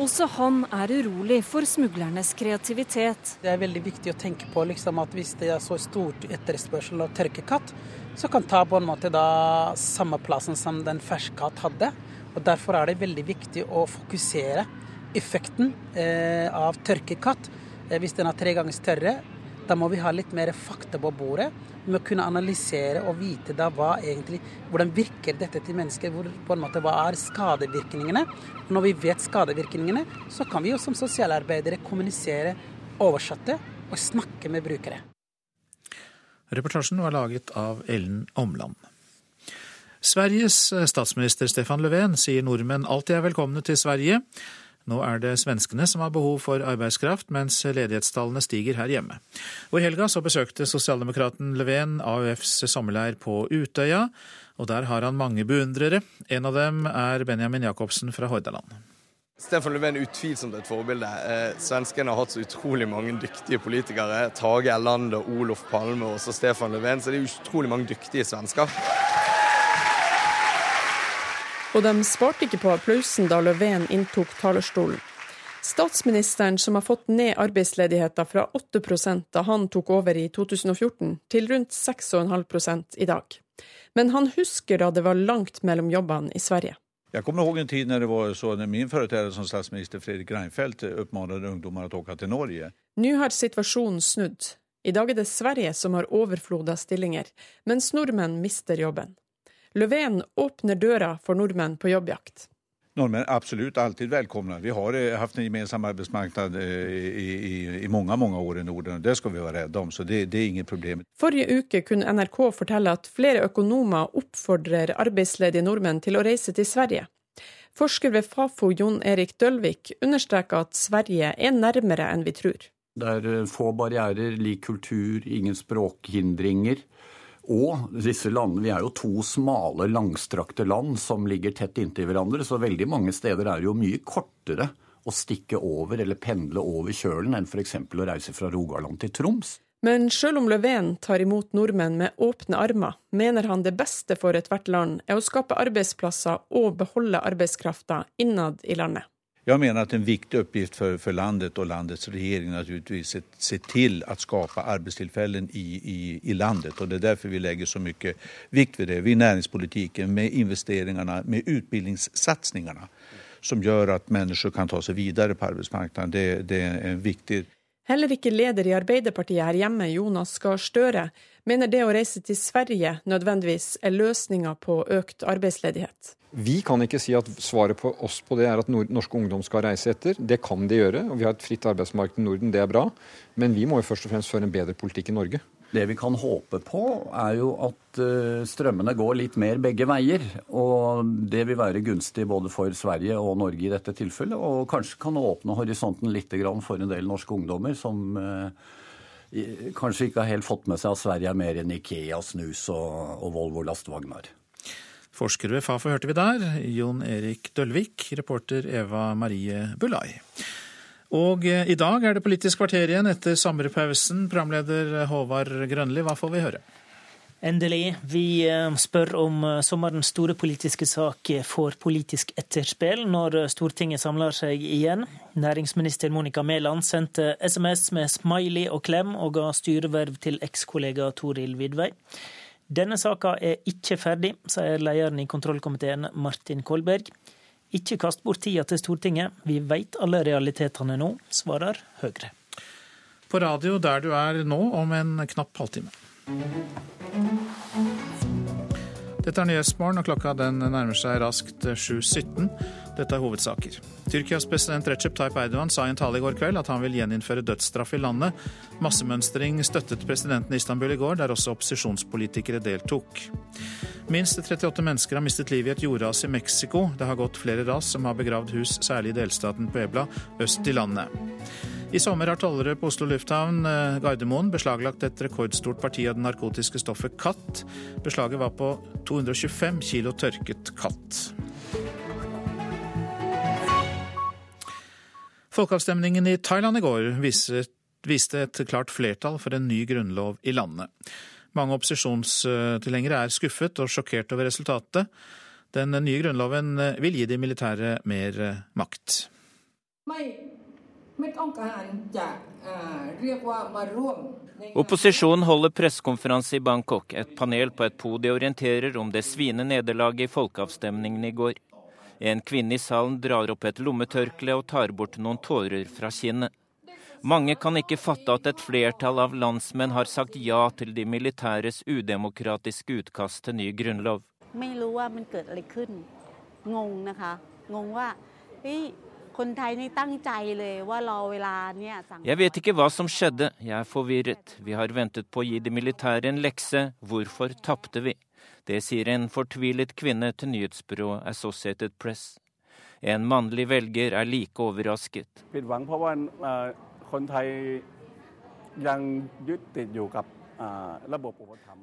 Også han er urolig for smuglernes kreativitet. Det er veldig viktig å tenke på liksom, at hvis det er så stort etterspørsel av tørkekatt, så kan ta på en måte da samme plassen som den ferskkatt hadde. Og Derfor er det veldig viktig å fokusere effekten eh, av tørkekatt. Eh, hvis den er tre ganger større, da må vi ha litt mer fakta på bordet. Vi må kunne analysere og vite da hva egentlig, hvordan virker dette til mennesker. Hvor, på en måte, hva er skadevirkningene? Og når vi vet skadevirkningene, så kan vi jo som sosialarbeidere kommunisere, oversette og snakke med brukere. Reportasjen var laget av Ellen Omland. Sveriges statsminister Stefan Löfven sier nordmenn alltid er velkomne til Sverige. Nå er det svenskene som har behov for arbeidskraft, mens ledighetstallene stiger her hjemme. Og I helga så besøkte sosialdemokraten Leven AUFs sommerleir på Utøya, og der har han mange beundrere. En av dem er Benjamin Jacobsen fra Hordaland. Stefan Löfven er utvilsomt et forbilde. Eh, svenskene har hatt så utrolig mange dyktige politikere. Tage Erlander, Olof Palme og også Stefan Löfven. Så det er utrolig mange dyktige svensker. Og de sparte ikke på applausen da Löfven inntok talerstolen. Statsministeren, som har fått ned arbeidsledigheten fra 8 da han tok over i 2014, til rundt 6,5 i dag. Men han husker da det var langt mellom jobbene i Sverige. Jeg kommer ihåg en tid når det var så når min foretreder som statsminister Fredrik Reinfeldt oppfordret ungdommer å åke til Norge. Nå har situasjonen snudd. I dag er det Sverige som har overflod av stillinger, mens nordmenn mister jobben. Löfven åpner døra for nordmenn på jobbjakt. Nordmenn er absolutt alltid velkomne. Vi har haft hatt en gemensam arbeidsmarked eh, i, i, i, mange mange år i Norden, det skal vi være redde om. Så det, det er ingen problem. Forrige uke kunne NRK fortelle at flere økonomer oppfordrer arbeidsledige nordmenn til å reise til Sverige. Forsker ved Fafo Jon Erik Dølvik understreker at Sverige er nærmere enn vi tror. Det er eh, få barrierer, lik kultur, ingen språkhindringer. Og disse landene, Vi er jo to smale, langstrakte land som ligger tett inntil hverandre, så veldig mange steder er det jo mye kortere å stikke over eller pendle over kjølen enn f.eks. å reise fra Rogaland til Troms. Men selv om Löfven tar imot nordmenn med åpne armer, mener han det beste for ethvert land er å skape arbeidsplasser og beholde arbeidskrafta innad i landet. Jeg mener at en viktig oppgift for, for, landet og landets regjering naturligvis er se til å skape arbeidstilfeller i, i, i, landet. og Det er derfor vi legger så mye vikt ved det. Vi næringspolitikken, med investeringene, med utdanningssatsingene, som gjør at mennesker kan ta seg videre på arbeidsmarkedet. Det, det en viktig. Heller ikke leder i Arbeiderpartiet her hjemme, Jonas Gahr Støre, mener det å reise til Sverige nødvendigvis er løsninga på økt arbeidsledighet. Vi kan ikke si at svaret på oss på det er at norske ungdom skal reise etter. Det kan de gjøre, og vi har et fritt arbeidsmarked i Norden, det er bra. Men vi må jo først og fremst føre en bedre politikk i Norge. Det vi kan håpe på, er jo at eh, strømmene går litt mer begge veier. Og det vil være gunstig både for Sverige og Norge i dette tilfellet. Og kanskje kan åpne horisonten litt for en del norske ungdommer som eh, kanskje ikke har helt fått med seg at Sverige er mer enn Ikea, snus og, Volvo lastevogner. Forsker ved Fafo hørte vi der, Jon Erik Dølvik, reporter Eva Marie Bulai. Og eh, i dag er det Politisk kvarter igjen etter sommerpausen. Programleder Håvard Grønli, hva får vi høre? Endelig. Vi eh, spør om eh, sommerens store politiske sak får politisk etterspill når Stortinget samler seg igjen. Næringsminister Monica Mæland sendte SMS med smiley og klem og ga styreverv til ekskollega Toril Vidvei. Denne saka er ikke ferdig, sier lederen i kontrollkomiteen Martin Kolberg. Ikke kast bort tida til Stortinget, vi veit alle realitetene nå, svarer Høyre. På radio der du er nå om en knapp halvtime. Dette er Nyhetsmorgen, og klokka den nærmer seg raskt 7.17. Dette er hovedsaker. Tyrkias president Recep Tayyip Erdogan sa i en tale i går kveld at han vil gjeninnføre dødsstraff i landet. Massemønstring støttet presidenten i Istanbul i går, der også opposisjonspolitikere deltok. Minst 38 mennesker har mistet livet i et jordras i Mexico. Det har gått flere ras som har begravd hus, særlig i delstaten Puebla øst i landet. I sommer har tollere på Oslo lufthavn eh, Gardermoen beslaglagt et rekordstort parti av det narkotiske stoffet katt. Beslaget var på 225 kilo tørket katt. Folkeavstemningen i Thailand i går viste et klart flertall for en ny grunnlov i landet. Mange opposisjonstilhengere er skuffet og sjokkert over resultatet. Den nye grunnloven vil gi de militære mer makt. Opposisjonen holder pressekonferanse i Bangkok. Et panel på et podium orienterer om det sviende nederlaget i folkeavstemningen i går. En kvinne i salen drar opp et lommetørkle og tar bort noen tårer fra kinnet. Mange kan ikke fatte at et flertall av landsmenn har sagt ja til de militæres udemokratiske utkast til ny grunnlov. ไม่รู้ว่ามันเ jeg vet ikke hva som skjedde, jeg er forvirret. Vi har ventet på å gi de militære en lekse, hvorfor tapte vi? Det sier en fortvilet kvinne til nyhetsbyrået Associated Press. En mannlig velger er like overrasket. Eh, eh, eh,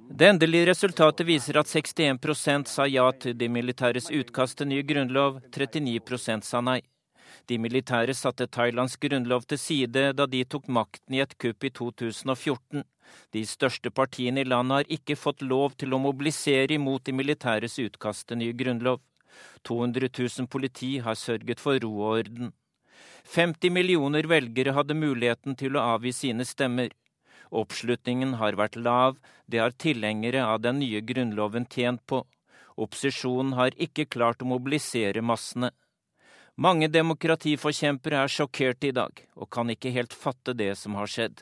det endelige resultatet viser at 61 sa ja til de militæres utkast til ny grunnlov, 39 sa nei. De militære satte Thailands grunnlov til side da de tok makten i et kupp i 2014. De største partiene i landet har ikke fått lov til å mobilisere imot de militæres utkast til ny grunnlov. 200 000 politi har sørget for ro og orden. 50 millioner velgere hadde muligheten til å avgi sine stemmer. Oppslutningen har vært lav, det har tilhengere av den nye grunnloven tjent på. Opposisjonen har ikke klart å mobilisere massene. Mange demokratiforkjempere er sjokkert i dag, og kan ikke helt fatte det som har skjedd.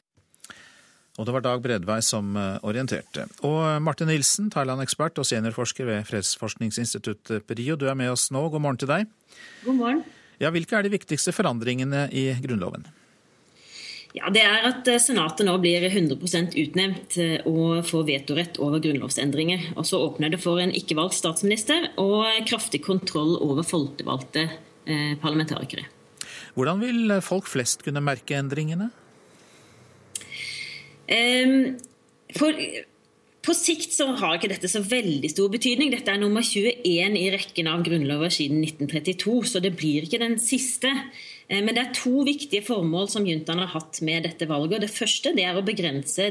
Og det var Dag Bredvei som eh, orienterte. Og eh, Martin Nilsen, Thailand-ekspert og seniorforsker ved Fredsforskningsinstituttet PRIO, du er med oss nå. God morgen til deg. God morgen. Ja, Hvilke er de viktigste forandringene i Grunnloven? Ja, Det er at eh, Senatet nå blir 100% utnevnt og får vetorett over grunnlovsendringer. Og så åpner det for en ikke-valgt statsminister og kraftig kontroll over folkevalgte parlamentarikere. Hvordan vil folk flest kunne merke endringene? For, på sikt så har ikke dette så veldig stor betydning. Dette er nummer 21 i rekken av grunnlover siden 1932, så det blir ikke den siste. Eh, men det er to viktige formål som juntaen har hatt med dette valget. Det første det er å begrense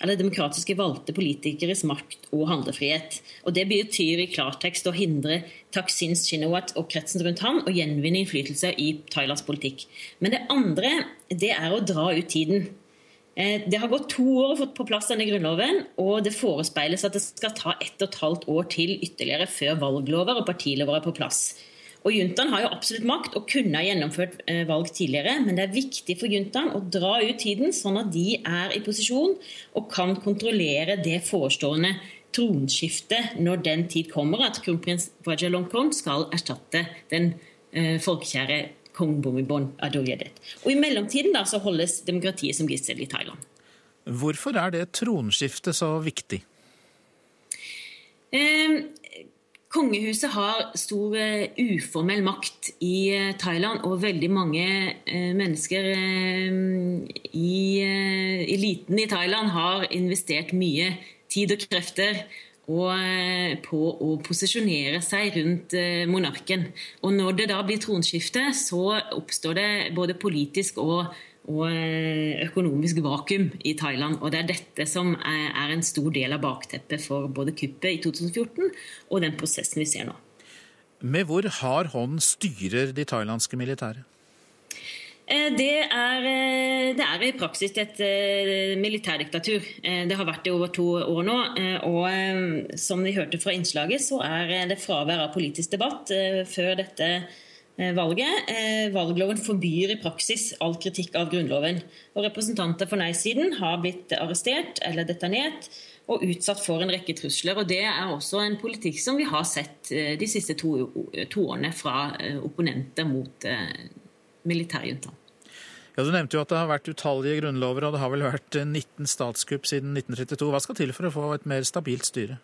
eller demokratiske valgte politikeres makt og handlefrihet. Og Det betyr i klartekst å hindre Taksin Shinawat og kretsen rundt ham å gjenvinne innflytelse i Thailands politikk. Men det andre det er å dra ut tiden. Eh, det har gått to år å få på plass denne grunnloven, og det forespeiles at det skal ta ett og et halvt år til ytterligere før valglover og partilover er på plass. Og Juntaen har jo absolutt makt og kunne ha gjennomført eh, valg tidligere, men det er viktig for juntaen å dra ut tiden, sånn at de er i posisjon og kan kontrollere det forestående tronskiftet når den tid kommer at kronprins Vajalongkorn skal erstatte den eh, folkekjære kong Bumibon Adoyedet. Og I mellomtiden da så holdes demokratiet som gissel i Thailand. Hvorfor er det tronskiftet så viktig? Eh, Kongehuset har stor uh, uformell makt i uh, Thailand, og veldig mange uh, mennesker i eliten i Thailand har investert mye tid og krefter og på å posisjonere seg rundt monarken. Og når det da blir tronskifte, så oppstår det både politisk og og økonomisk vakuum i Thailand. Og det er dette som er en stor del av bakteppet for både kuppet i 2014 og den prosessen vi ser nå. Med hvor hard hånd styrer de thailandske militære? Eh, det er, eh, det er, i praksis et eh, militærdiktatur. Det har vært det over to år nå. Og som vi hørte fra innslaget, så er det fravær av politisk debatt før dette valget. Valgloven forbyr i praksis all kritikk av Grunnloven. Og representanter for nei-siden har blitt arrestert eller detonert og utsatt for en rekke trusler. og Det er også en politikk som vi har sett de siste to, to årene fra opponenter mot militærjuntaen. Ja, Du nevnte jo at det har vært utallige grunnlover, og det har vel vært 19 statskupp siden 1932. Hva skal til for å få et mer stabilt styre?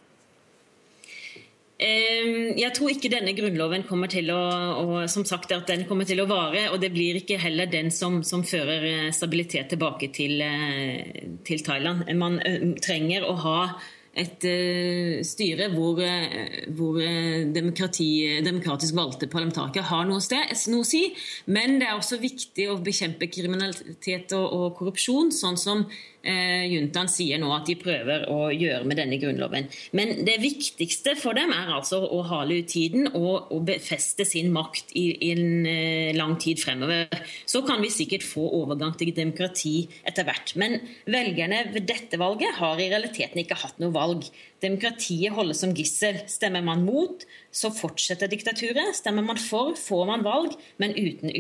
Jeg tror ikke denne grunnloven kommer til å, og som sagt, at den kommer til å vare. Og det blir ikke heller den som, som fører eh, stabilitet tilbake til, eh, til Thailand. Man eh, trenger å ha et uh, styre hvor, hvor demokrati, demokratisk valgte parlamentarikere har noe, sted, noe, å si. Men det er også viktig å bekjempe kriminalitet og, og korrupsjon, sånn som eh, juntaen sier nå at de prøver å gjøre med denne grunnloven. Men det viktigste for dem er altså å hale ut tiden og, og befeste sin makt i, i en eh, lang tid fremover. Så kan vi sikkert få overgang til demokrati etter hvert. Men velgerne ved dette valget har i realiteten ikke hatt noe valg. Demokratiet holdes som gissel. Stemmer man mot, så fortsetter diktaturet. Stemmer man for, får man valg, men uten,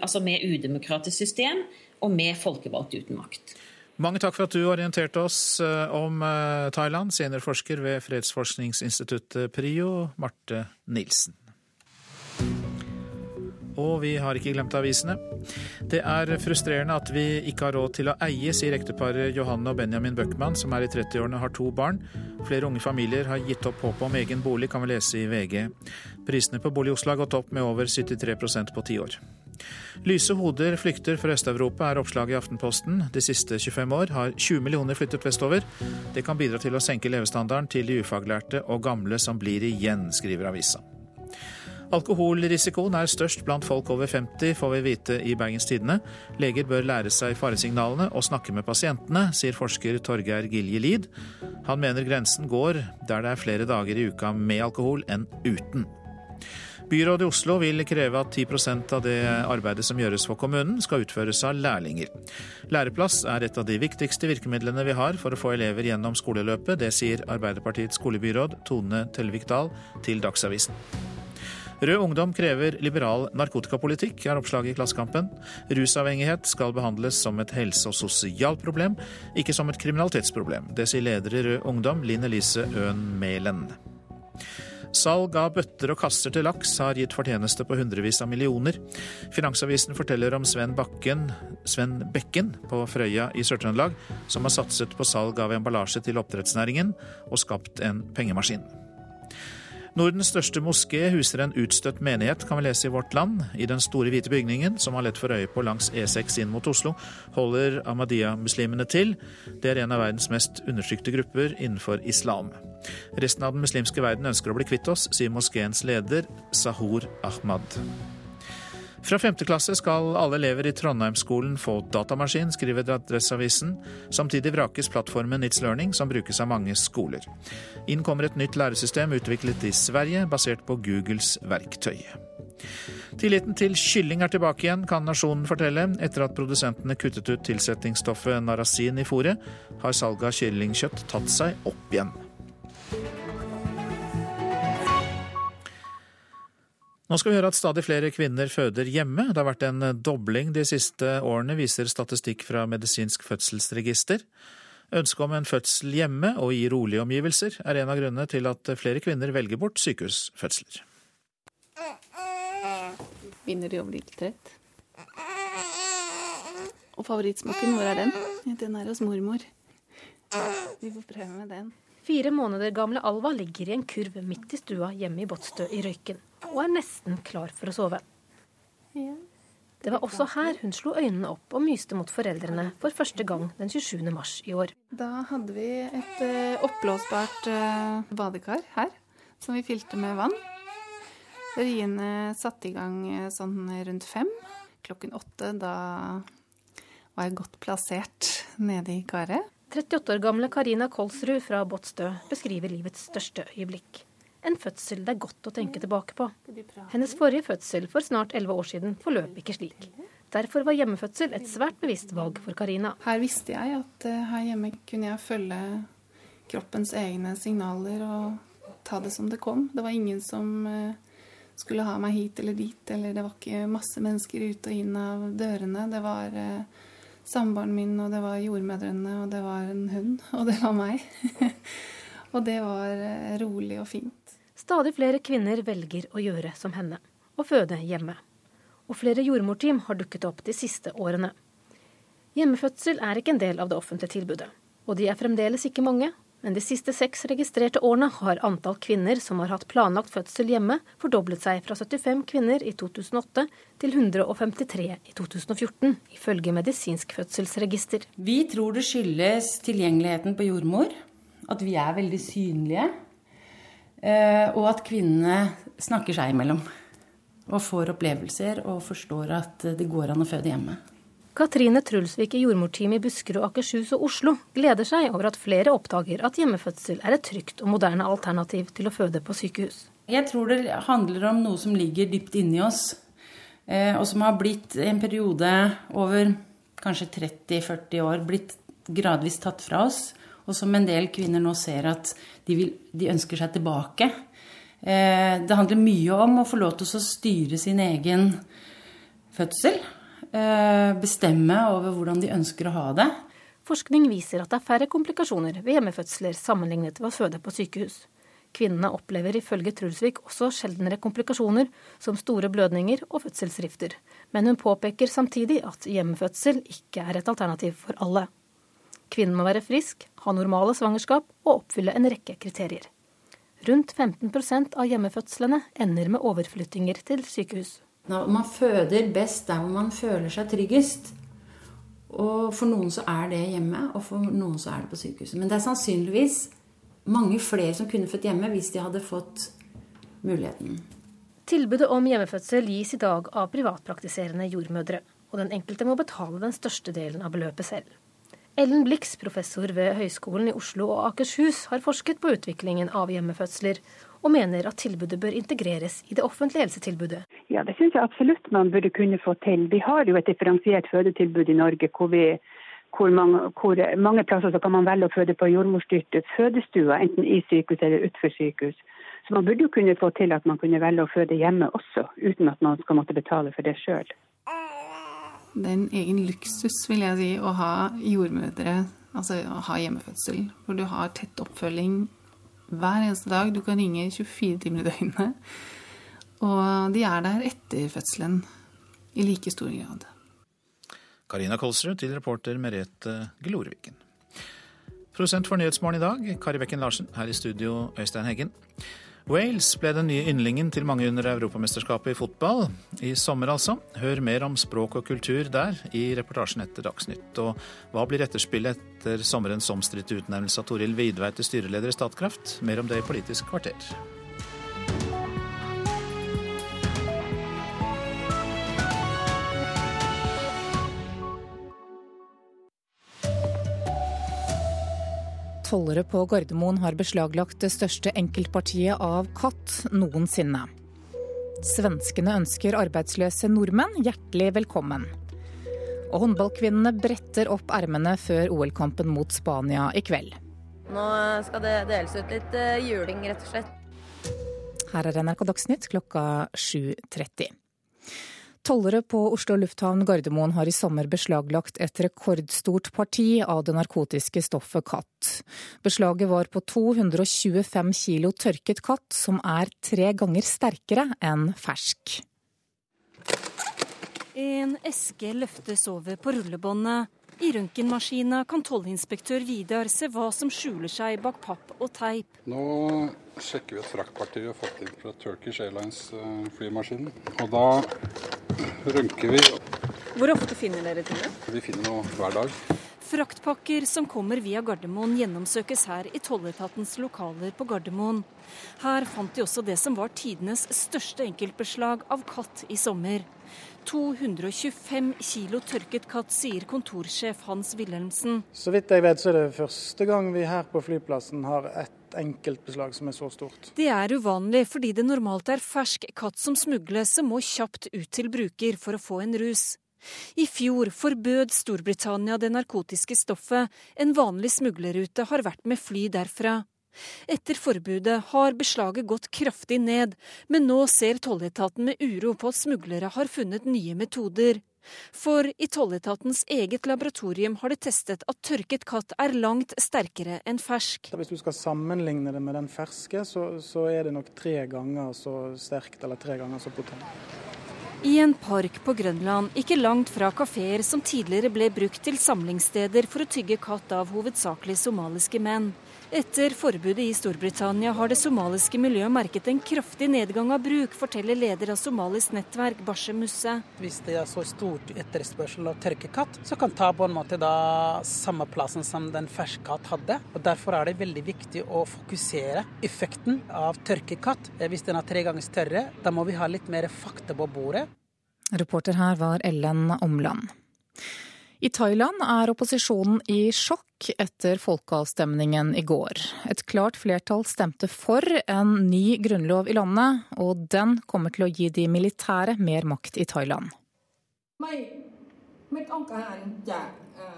altså med udemokratisk system og med folkevalgt uten makt. Mange takk for at du orienterte oss eh, om eh, Thailand, seniorforsker ved fredsforskningsinstituttet PRIO, Marte Nilsen. Og vi har ikke glemt avisene. Det er frustrerende at vi ikke har råd til å eie, sier ekteparet Johanne og Benjamin Bøckmann, som er i 30-årene og har to barn. Flere unge familier har gitt opp håpet om egen bolig, kan vi lese i VG. Prisene på bolig i Oslo har gått opp med over 73% på ti år. Lyse hoder flykter fra Øst-Europa, er oppslaget i Aftenposten. De siste 25 år har 20 millioner flyttet vestover. Det kan bidra til å senke levestandarden til de ufaglærte og gamle som blir igjen, skriver avisa. Alkoholrisikoen er størst blant folk over 50, får vi vite i Bergens Tidende. Leger bør lære seg faresignalene og snakke med pasientene, sier forsker Torgeir Gilje Lid. Han mener grensen går der det er flere dager i uka med alkohol enn uten. Byrådet i Oslo vil kreve at 10% av det arbeidet som gjøres for kommunen, skal utføres av lærlinger. Læreplass er et av de viktigste virkemidlene vi har for å få elever gjennom skoleløpet. Det sier Arbeiderpartiets skolebyråd Tone Tellevik Dahl til Dagsavisen. Rød Ungdom krever liberal narkotikapolitikk, er oppslaget i Klassekampen. Rusavhengighet skal behandles som et helse- og sosialt problem, ikke som et kriminalitetsproblem. Det sier leder i Rød Ungdom, Linn Elise Øen Mælen. Salg av bøtter og kasser til laks har gitt fortjeneste på hundrevis av millioner. Finansavisen forteller om Sven, Bakken, Sven Bekken på Frøya i Sør-Trøndelag, som har satset på salg av emballasje til oppdrettsnæringen og skapt en pengemaskin. Nordens største moské huser en utstøtt menighet, kan vi lese i Vårt Land. I den store hvite bygningen, som har lett for øye på langs E6 inn mot Oslo, holder Ahmadiyya-muslimene til. Det er en av verdens mest undertrykte grupper innenfor islam. Resten av den muslimske verden ønsker å bli kvitt oss, sier moskeens leder Sahur Ahmad. Fra femte klasse skal alle elever i Trondheimsskolen få datamaskin, skriver Adresseavisen. Samtidig vrakes plattformen It's Learning, som brukes av mange skoler. Inn kommer et nytt læresystem utviklet i Sverige, basert på Googles verktøy. Tilliten til kylling er tilbake igjen, kan Nasjonen fortelle. Etter at produsentene kuttet ut tilsetningsstoffet narasin i fôret, har salget av kyllingkjøtt tatt seg opp igjen. Nå skal vi høre at stadig flere kvinner føder hjemme. Det har vært en dobling de siste årene, viser statistikk fra Medisinsk fødselsregister. Ønsket om en fødsel hjemme og i rolige omgivelser er en av grunnene til at flere kvinner velger bort sykehusfødsler. Begynner de å bli litt trett? Og favorittsmaken, hvor er den? Den er hos mormor. Vi får prøve med den. Fire måneder gamle Alva ligger i en kurv midt i stua hjemme i Båtsstø i Røyken og er nesten klar for å sove. Det var også her hun slo øynene opp og myste mot foreldrene for første gang den 27. mars i år. Da hadde vi et uh, oppblåsbart uh, badekar her, som vi fylte med vann. Riene satte i gang uh, sånn rundt fem. Klokken åtte, da var jeg godt plassert nede i karet. 38 år gamle Karina Kolsrud fra Båtsstø beskriver livets største øyeblikk en fødsel det er godt å tenke tilbake på. Hennes forrige fødsel for snart elleve år siden forløp ikke slik. Derfor var hjemmefødsel et svært bevisst valg for Karina. Her visste jeg at uh, her hjemme kunne jeg følge kroppens egne signaler og ta det som det kom. Det var ingen som uh, skulle ha meg hit eller dit, eller det var ikke masse mennesker ut og inn av dørene. Det var uh, samboeren min, og det var jordmødrene, og det var en hund, og det var meg. og det var rolig og fint. Stadig flere kvinner velger å gjøre som henne, og føde hjemme. Og flere jordmorteam har dukket opp de siste årene. Hjemmefødsel er ikke en del av det offentlige tilbudet, og de er fremdeles ikke mange. Men de siste seks registrerte årene har antall kvinner som har hatt planlagt fødsel hjemme, fordoblet seg fra 75 kvinner i 2008 til 153 i 2014, ifølge Medisinsk fødselsregister. Vi tror det skyldes tilgjengeligheten på jordmor, at vi er veldig synlige. Eh, og at kvinnene snakker seg imellom. Og får opplevelser og forstår at det går an å føde hjemme. Katrine Trulsvik i jordmorteamet i Buskerud, Akershus og Oslo gleder seg over at flere oppdager at hjemmefødsel er et trygt og moderne alternativ til å føde på sykehus. Jeg tror det handler om noe som ligger dypt inni oss, eh, og som har blitt en periode over kanskje 30-40 år blitt gradvis tatt fra oss og som en del kvinner nå ser at de, vil, de ønsker seg tilbake. Eh, det handler mye om å få lov til å styre sin egen fødsel. Eh, bestemme over hvordan de ønsker å ha det. Forskning viser at det er færre komplikasjoner ved hjemmefødsler sammenlignet med å føde på sykehus. Kvinnene opplever ifølge Trulsvik også sjeldnere komplikasjoner, som store blødninger og fødselsrifter. Men hun påpeker samtidig at hjemmefødsel ikke er et alternativ for alle. Kvinnen må være frisk, ha normale svangerskap og oppfylle en rekke kriterier. Rundt 15% av hjemmefødslene ender med overflyttinger til sykehus. Man føder best der hvor man føler seg tryggest. Og for noen så er det hjemme, og for noen så er det på sykehuset. Men det er sannsynligvis mange flere som kunne født hjemme hvis de hadde fått muligheten. Tilbudet om hjemmefødsel gis i dag av privatpraktiserende jordmødre, og den enkelte må betale den største delen av beløpet selv. Ellen Blix, professor ved Høgskolen i Oslo og Akershus, har forsket på utviklingen av hjemmefødsler, og mener at tilbudet bør integreres i det offentlige helsetilbudet. Ja, det syns jeg absolutt man burde kunne få til. Vi har jo et differensiert fødetilbud i Norge hvor, vi, hvor, mange, hvor mange, plasser kan man velge å føde på jordmorstyrte fødestuer, enten i sykehus eller utenfor sykehus. Så man burde jo kunne få til at man kunne velge å føde hjemme også, uten at man skal måtte betale for det sjøl det er en egen luksus, vil jeg si, å ha jordmødre, altså å ha hjemmefødsel. Hvor du har tett oppfølging hver eneste dag. Du kan ringe 24 timer i døgnet. Og de er der etter fødselen i like stor grad. Karina Kolsrud til reporter Merete Glorviken. Produsent for Nyhetsmorgen i dag, Kari Bekken Larsen. Her i studio, Øystein Heggen. Wales ble den nye yndlingen til mange under Europamesterskapet i fotball. I sommer, altså. Hør mer om språk og kultur der i reportasjen etter Dagsnytt. Og hva blir etterspillet etter sommerens omstridte utnevnelse av Toril Vidvei til styreleder i Statkraft? Mer om det i Politisk kvarter. Tollere på Gardermoen har beslaglagt det største enkeltpartiet av katt noensinne. Svenskene ønsker arbeidsløse nordmenn hjertelig velkommen. Og håndballkvinnene bretter opp ermene før OL-kampen mot Spania i kveld. Nå skal det deles ut litt eh, juling, rett og slett. Her er NRK Dagsnytt klokka 7.30. Tollere på Oslo lufthavn Gardermoen har i sommer beslaglagt et rekordstort parti av det narkotiske stoffet katt. Beslaget var på 225 kilo tørket katt, som er tre ganger sterkere enn fersk. En eske løftes over på rullebåndet. I røntgenmaskina kan tollinspektør Vidar se hva som skjuler seg bak papp og teip. Nå sjekker vi et fraktparti vi har fått inn fra Turkish Airlines eh. Og da røntger vi Hvor ofte finner dere tingene? Vi finner noe hver dag. Fraktpakker som kommer via Gardermoen gjennomsøkes her i tolletatens lokaler på Gardermoen. Her fant de også det som var tidenes største enkeltbeslag av katt i sommer. 225 kilo tørket katt, sier kontorsjef Hans Wilhelmsen. Så vidt jeg vet så er det første gang vi her på flyplassen har ett enkeltbeslag som er så stort. Det er uvanlig, fordi det normalt er fersk katt som smugles, som må kjapt ut til bruker for å få en rus. I fjor forbød Storbritannia det narkotiske stoffet. En vanlig smuglerrute har vært med fly derfra. Etter forbudet har beslaget gått kraftig ned, men nå ser tolletaten med uro på at smuglere har funnet nye metoder. For i tolletatens eget laboratorium har de testet at tørket katt er langt sterkere enn fersk. Hvis du skal sammenligne det med den ferske, så, så er det nok tre ganger så sterkt eller tre ganger så potent. I en park på Grønland, ikke langt fra kafeer som tidligere ble brukt til samlingssteder for å tygge katt av hovedsakelig somaliske menn. Etter forbudet i Storbritannia har det somaliske miljøet merket en kraftig nedgang av bruk, forteller leder av somalisk nettverk Bashe Musse. Hvis det er så stort etterspørsel av tørkekatt, så kan ta på en måte da samme plassen som den ferske katt hadde. Og Derfor er det veldig viktig å fokusere effekten av tørkekatt. Hvis den er tre ganger større, da må vi ha litt mer fakta på bordet. Reporter her var Ellen Omland. I Thailand er opposisjonen i sjokk etter folkeavstemningen i går. Et klart flertall stemte for en ny grunnlov i landet, og den kommer til å gi de militære mer makt i Thailand.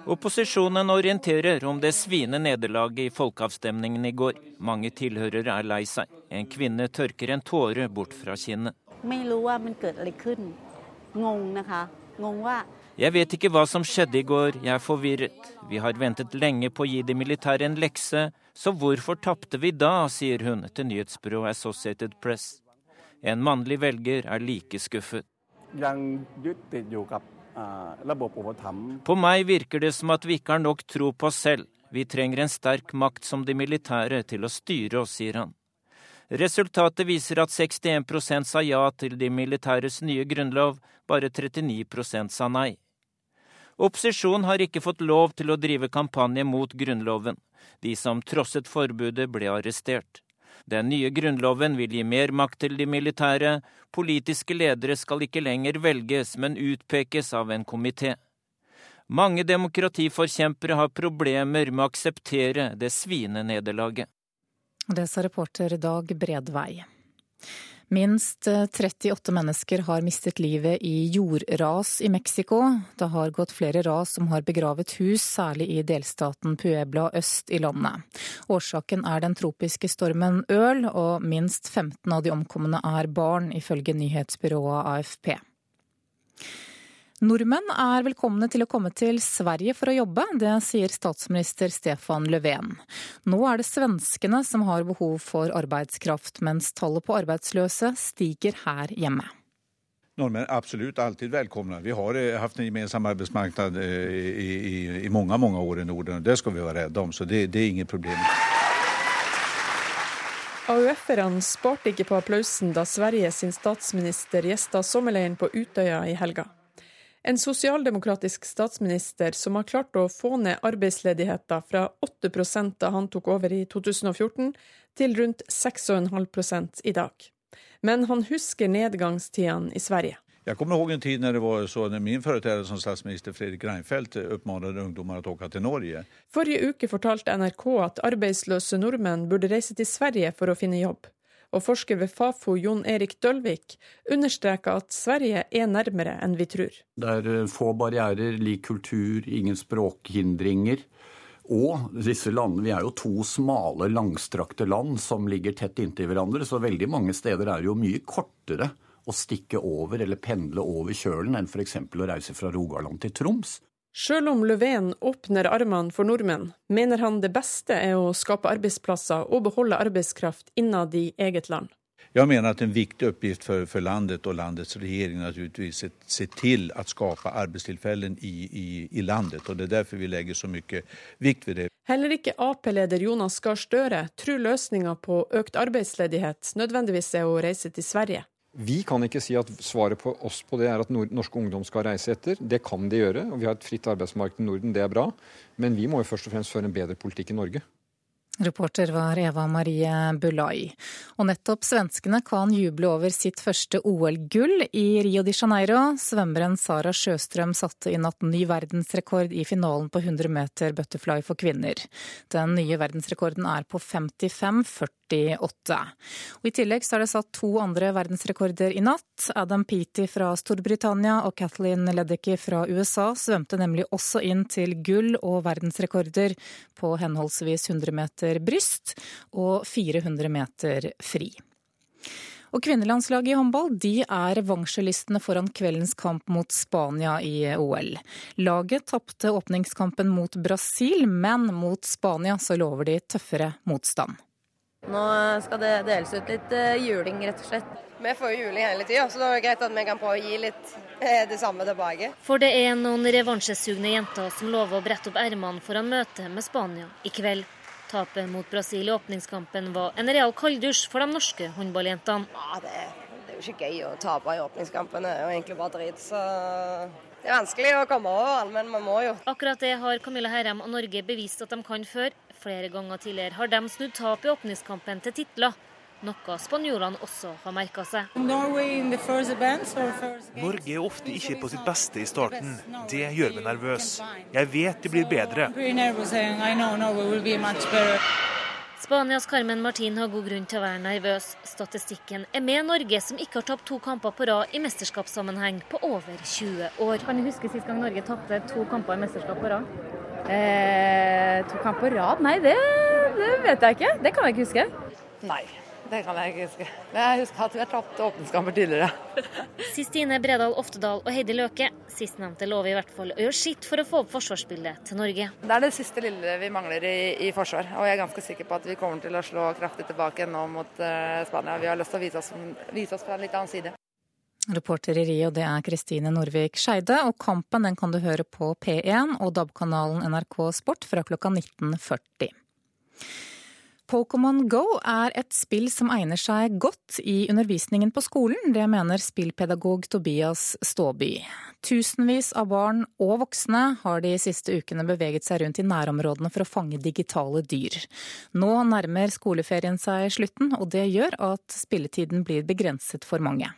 Opposisjonen orienterer om det sviende nederlaget i folkeavstemningen i går. Mange tilhørere er lei seg. En kvinne tørker en tåre bort fra kinnet. Jeg vet ikke hva som skjedde i går, jeg er forvirret. Vi har ventet lenge på å gi de militære en lekse, så hvorfor tapte vi da, sier hun til nyhetsbyrået Associated Press. En mannlig velger er like skuffet. På meg virker det som at vi ikke har nok tro på oss selv. Vi trenger en sterk makt som de militære til å styre oss, sier han. Resultatet viser at 61 sa ja til de militæres nye grunnlov, bare 39% sa nei. Opposisjonen har ikke fått lov til å drive kampanje mot grunnloven. De som trosset forbudet, ble arrestert. Den nye grunnloven vil gi mer makt til de militære. Politiske ledere skal ikke lenger velges, men utpekes av en komité. Mange demokratiforkjempere har problemer med å akseptere det sviende nederlaget. Det sa reporter Dag Bredvei. Minst 38 mennesker har mistet livet i jordras i Mexico. Det har gått flere ras som har begravet hus, særlig i delstaten Puebla øst i landet. Årsaken er den tropiske stormen Øl, og minst 15 av de omkomne er barn, ifølge nyhetsbyrået AFP. Nordmenn er velkomne til å komme til Sverige for å jobbe, det sier statsminister Stefan Löfven. Nå er det svenskene som har behov for arbeidskraft, mens tallet på arbeidsløse stiger her hjemme. Nordmenn er absolutt alltid velkomne. Vi har hatt en gemensam arbeidsmarked i, i, i mange mange år i Norden. Det skal vi være redde om, så det, det er ingen problem. AUF-erne sparte ikke på applausen da Sverige sin statsminister gjesta sommerleiren på Utøya i helga. En sosialdemokratisk statsminister som har klart å få ned arbeidsledigheten fra 8 da han tok over i 2014, til rundt 6,5 i dag. Men han husker nedgangstidene i Sverige. Jeg kommer ihåg en tid når det var så når min foretreder som statsminister Fredrik Reinfeldt oppfordret ungdommer å åke til Norge. Forrige uke fortalte NRK at arbeidsløse nordmenn burde reise til Sverige for å finne jobb og forsker ved Fafo Jon Erik Dølvik understreker at Sverige er nærmere enn vi tror. Det er eh, få barrierer, lik kultur, ingen språkhindringer. Og disse landene, Vi er jo to smale, langstrakte land som ligger tett inntil hverandre, så veldig mange steder er det jo mye kortere å stikke over eller pendle over kjølen enn f.eks. å reise fra Rogaland til Troms. Sjøl om Löfven åpner armene for nordmenn, mener han det beste er å skape arbeidsplasser og beholde arbeidskraft innad i eget land. Jeg mener at en viktig oppgift for, for landet og landets regjering naturligvis er å se til å skape arbeidstilfeller i, i, i, landet. og Det er derfor vi legger så mye vikt ved det. Heller ikke Ap-leder Jonas Gahr Støre tror løsninga på økt arbeidsledighet nødvendigvis er å reise til Sverige. Vi kan ikke si at svaret på oss på det er at norsk ungdom skal reise etter. Det kan de gjøre, og vi har et fritt arbeidsmarked i Norden, det er bra. Men vi må jo først og fremst føre en bedre politikk i Norge. Reporter var Eva Marie Bulai. Og nettopp svenskene kan juble over sitt første OL-gull i Rio de Janeiro. Svømmeren Sara Sjøstrøm satte i natt ny verdensrekord i finalen på 100 meter butterfly for kvinner. Den nye verdensrekorden er på 55,40 48. Og I tillegg så er det satt to andre verdensrekorder i natt. Adam Peaty fra Storbritannia og Kathleen Ledecky fra USA svømte nemlig også inn til gull og verdensrekorder på henholdsvis 100 meter bryst og 400 meter fri. Og Kvinnelandslaget i håndball de er revansjelistene foran kveldens kamp mot Spania i OL. Laget tapte åpningskampen mot Brasil, men mot Spania så lover de tøffere motstand. Nå skal det deles ut litt eh, juling, rett og slett. Vi får jo juling hele tida, så det er greit at vi kan prøve å gi litt eh, det samme tilbake. For det er noen revansjesugne jenter som lover å brette opp ermene foran møtet med Spania i kveld. Tapet mot Brasil i åpningskampen var en real kalddusj for de norske håndballjentene. Ja, det, det, er jo ikke gøy å tape i åpningskampen, det er jo egentlig bare drit. Så det er vanskelig å komme over, men man må jo. Akkurat det har Camilla Herrem og Norge bevist at de kan før. Flere ganger tidligere har de snudd tap i åpningskampen til titler. Noe spanjolene også har merka seg. Norge er ofte ikke på sitt beste i starten. Det gjør meg nervøs. Jeg vet det blir bedre. Spanias Carmen Martin har god grunn til å være nervøs. Statistikken er med Norge, som ikke har tapt to kamper på rad i mesterskapssammenheng på over 20 år. Kan du huske sist gang Norge tapte to kamper i mesterskap på rad? Eh, to kamper på rad? Nei, det, det, vet jeg ikke. Det kan jeg ikke huske. Nei, det kan jeg ikke huske. Men Jeg husker at vi har tapt åpningskamper tidligere. Sistine Bredal Oftedal og Heidi Løke. Sistnevnte lover i hvert fall å gjøre sitt for å få opp forsvarsbildet til Norge. Det er det siste lille vi mangler i, i, forsvar. Og jeg er ganske sikker på at vi kommer til å slå kraftig tilbake nå mot uh, Spania. Vi har lyst til å vise oss, vise oss fra en litt annen side. Reporter i Rio det er Kristine Norvik Skeide, og Kampen den kan du høre på P1 og DAB-kanalen NRK Sport fra klokka 19.40. Pokémon Go er et spill som egner seg godt i undervisningen på skolen. Det mener spillpedagog Tobias Ståby. Tusenvis av barn og voksne har de siste ukene beveget seg rundt i nærområdene for å fange digitale dyr. Nå nærmer skoleferien seg slutten, og det gjør at spilletiden blir begrenset for mange.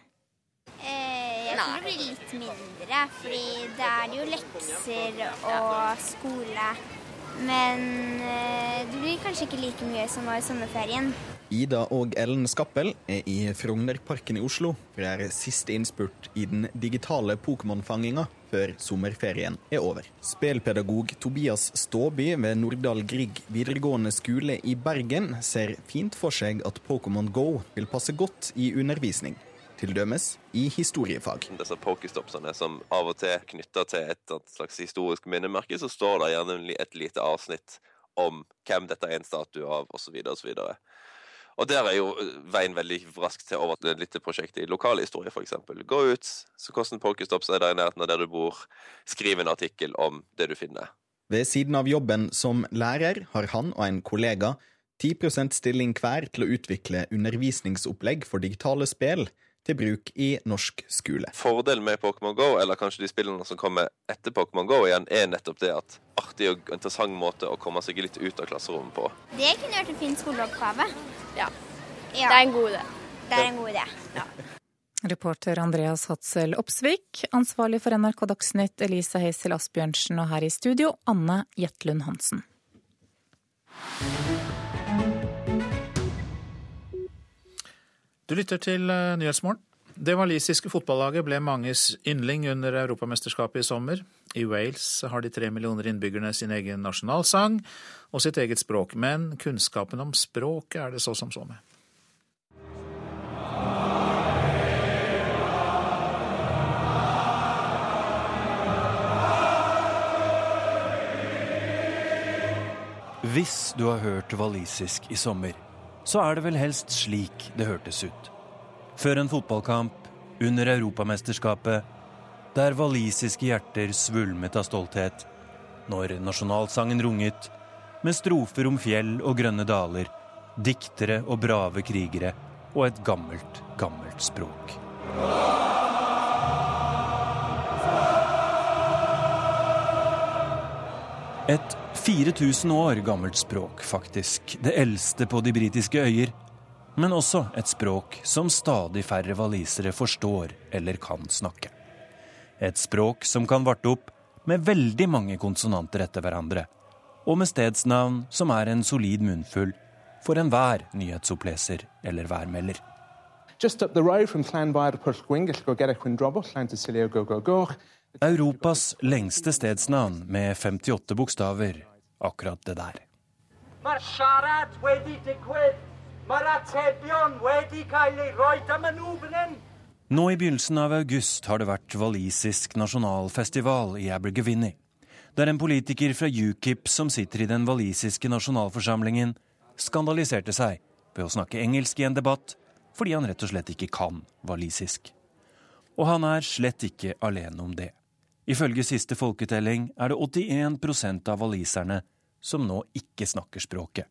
Eh, jeg tror det blir litt mindre, fordi det er jo lekser og skole. Men eh, det blir kanskje ikke like mye som var i sommerferien. Ida og Ellen Skappel er i Frognerparken i Oslo for det er siste innspurt i den digitale Pokémon-fanginga før sommerferien er over. Spelpedagog Tobias Ståby ved Nordahl Grieg videregående skole i Bergen ser fint for seg at Pokémon Go vil passe godt i undervisning til dømes i historiefag. Disse pokestopsene som av og til knytter til et slags historisk minnemerke, så står det gjerne et lite avsnitt om hvem dette er en statue av, osv. osv. Og der er jo veien veldig raskt til over til et lite prosjekt i lokalhistorie, f.eks. Gå ut, så hvordan pokestops er der i nærheten av der du bor, skriv en artikkel om det du finner. Ved siden av jobben som lærer har han og en kollega 10 stilling hver til å utvikle undervisningsopplegg for digitale spill til bruk i norsk skole. Fordelen med Pokémon GO, eller kanskje de spillene som kommer etter Pokémon GO igjen, er nettopp det at artig og interessant måte å komme seg litt ut av klasserommet på. Det kunne vært en fin skoleoppgave. Ja. ja. Det er en god idé. Det er en god idé. Ja. Reporter Andreas Hatzel Opsvik, ansvarlig for NRK Dagsnytt Elise Heisel Asbjørnsen, og her i studio Anne Jetlund Hansen. Du lytter til eh, Nyhetsmorgen. Det walisiske fotballaget ble manges yndling under Europamesterskapet i sommer. I Wales har de tre millioner innbyggerne sin egen nasjonalsang og sitt eget språk, men kunnskapen om språket er det så som så med. Hvis du har hørt walisisk i sommer, så er det vel helst slik det hørtes ut. Før en fotballkamp, under Europamesterskapet, der walisiske hjerter svulmet av stolthet, når nasjonalsangen runget, med strofer om fjell og grønne daler, diktere og brave krigere og et gammelt, gammelt språk. Et 4000 år gammelt språk, faktisk. Det eldste på de britiske øyer. Men også et språk som stadig færre walisere forstår eller kan snakke. Et språk som kan varte opp med veldig mange konsonanter etter hverandre. Og med stedsnavn som er en solid munnfull for enhver nyhetsoppleser eller værmelder. Just up the road from Llanfair to Pwllgwyngyll, Gorgeric Go Go Gogogor. Europas lengste stedsnavn med 58 bokstaver. Akkurat det der. Nå i begynnelsen av august har det vært walisisk nasjonalfestival i Abergavinny. Der en politiker fra UKIP som sitter i den walisiske nasjonalforsamlingen, skandaliserte seg ved å snakke engelsk i en debatt fordi han rett og slett ikke kan walisisk. Og han er slett ikke alene om det. Ifølge siste folketelling er det 81% av waliserne som nå ikke snakker språket.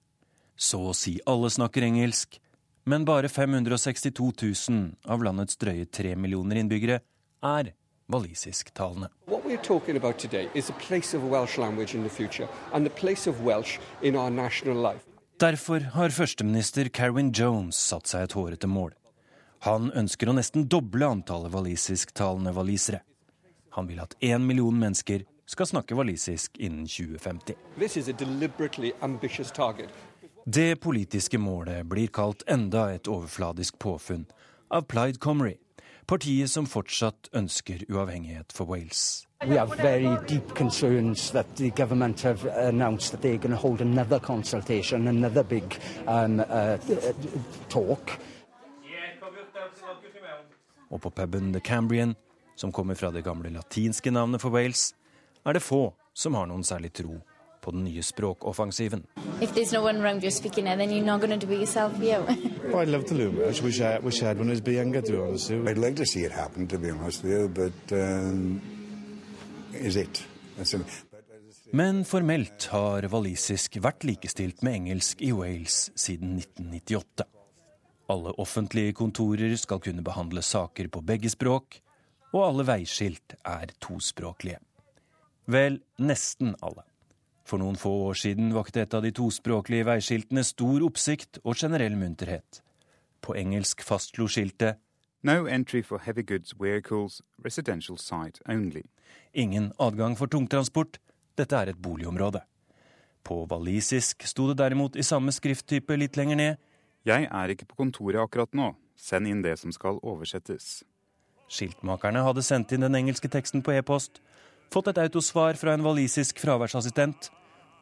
Så å si alle snakker engelsk, men bare 562 000 av landets drøye tre millioner innbyggere er walisisktalende. Derfor har førsteminister Carwin Jones satt seg et hårete mål. Han ønsker å nesten doble antallet walisisktalende walisere. Han vil at én million mennesker skal snakke walisisk innen 2050. This is a deliberately ambitious target. Det politiske målet blir kalt enda et overfladisk påfunn av Plaid Comrie, partiet som fortsatt ønsker uavhengighet for Wales. We have very deep concerns that the government have announced that they're going to hold another consultation, another big um, uh, talk. Og på puben The Cambrian, som kommer fra det gamle latinske navnet for Wales, er det få som har noen særlig tro på den nye språkoffensiven. If there's no one around you speaking it, then you're not going to do it yourself, you. well, I'd love to learn Welsh. Wish I, wish I had when I was younger, to be honest with you. I'd like to see it happen, to be honest with you, but is it? That's a, Men formelt har walisisk vært likestilt med engelsk i Wales siden 1998. Alle offentlige kontorer skal kunne behandle saker på begge språk, og alle veiskilt er tospråklige. Vel, nesten alle. For noen få år siden vakte et av de tospråklige veiskiltene stor oppsikt og generell munterhet. På engelsk fastslo skiltet No entry for heavy goods vehicles, residential site only. Ingen adgang for tungtransport, dette er et boligområde. På walisisk sto det derimot i samme skrifttype litt lenger ned Jeg er ikke på kontoret akkurat nå, send inn det som skal oversettes. Skiltmakerne hadde sendt inn den engelske teksten på e-post, fått et autosvar fra en walisisk fraværsassistent,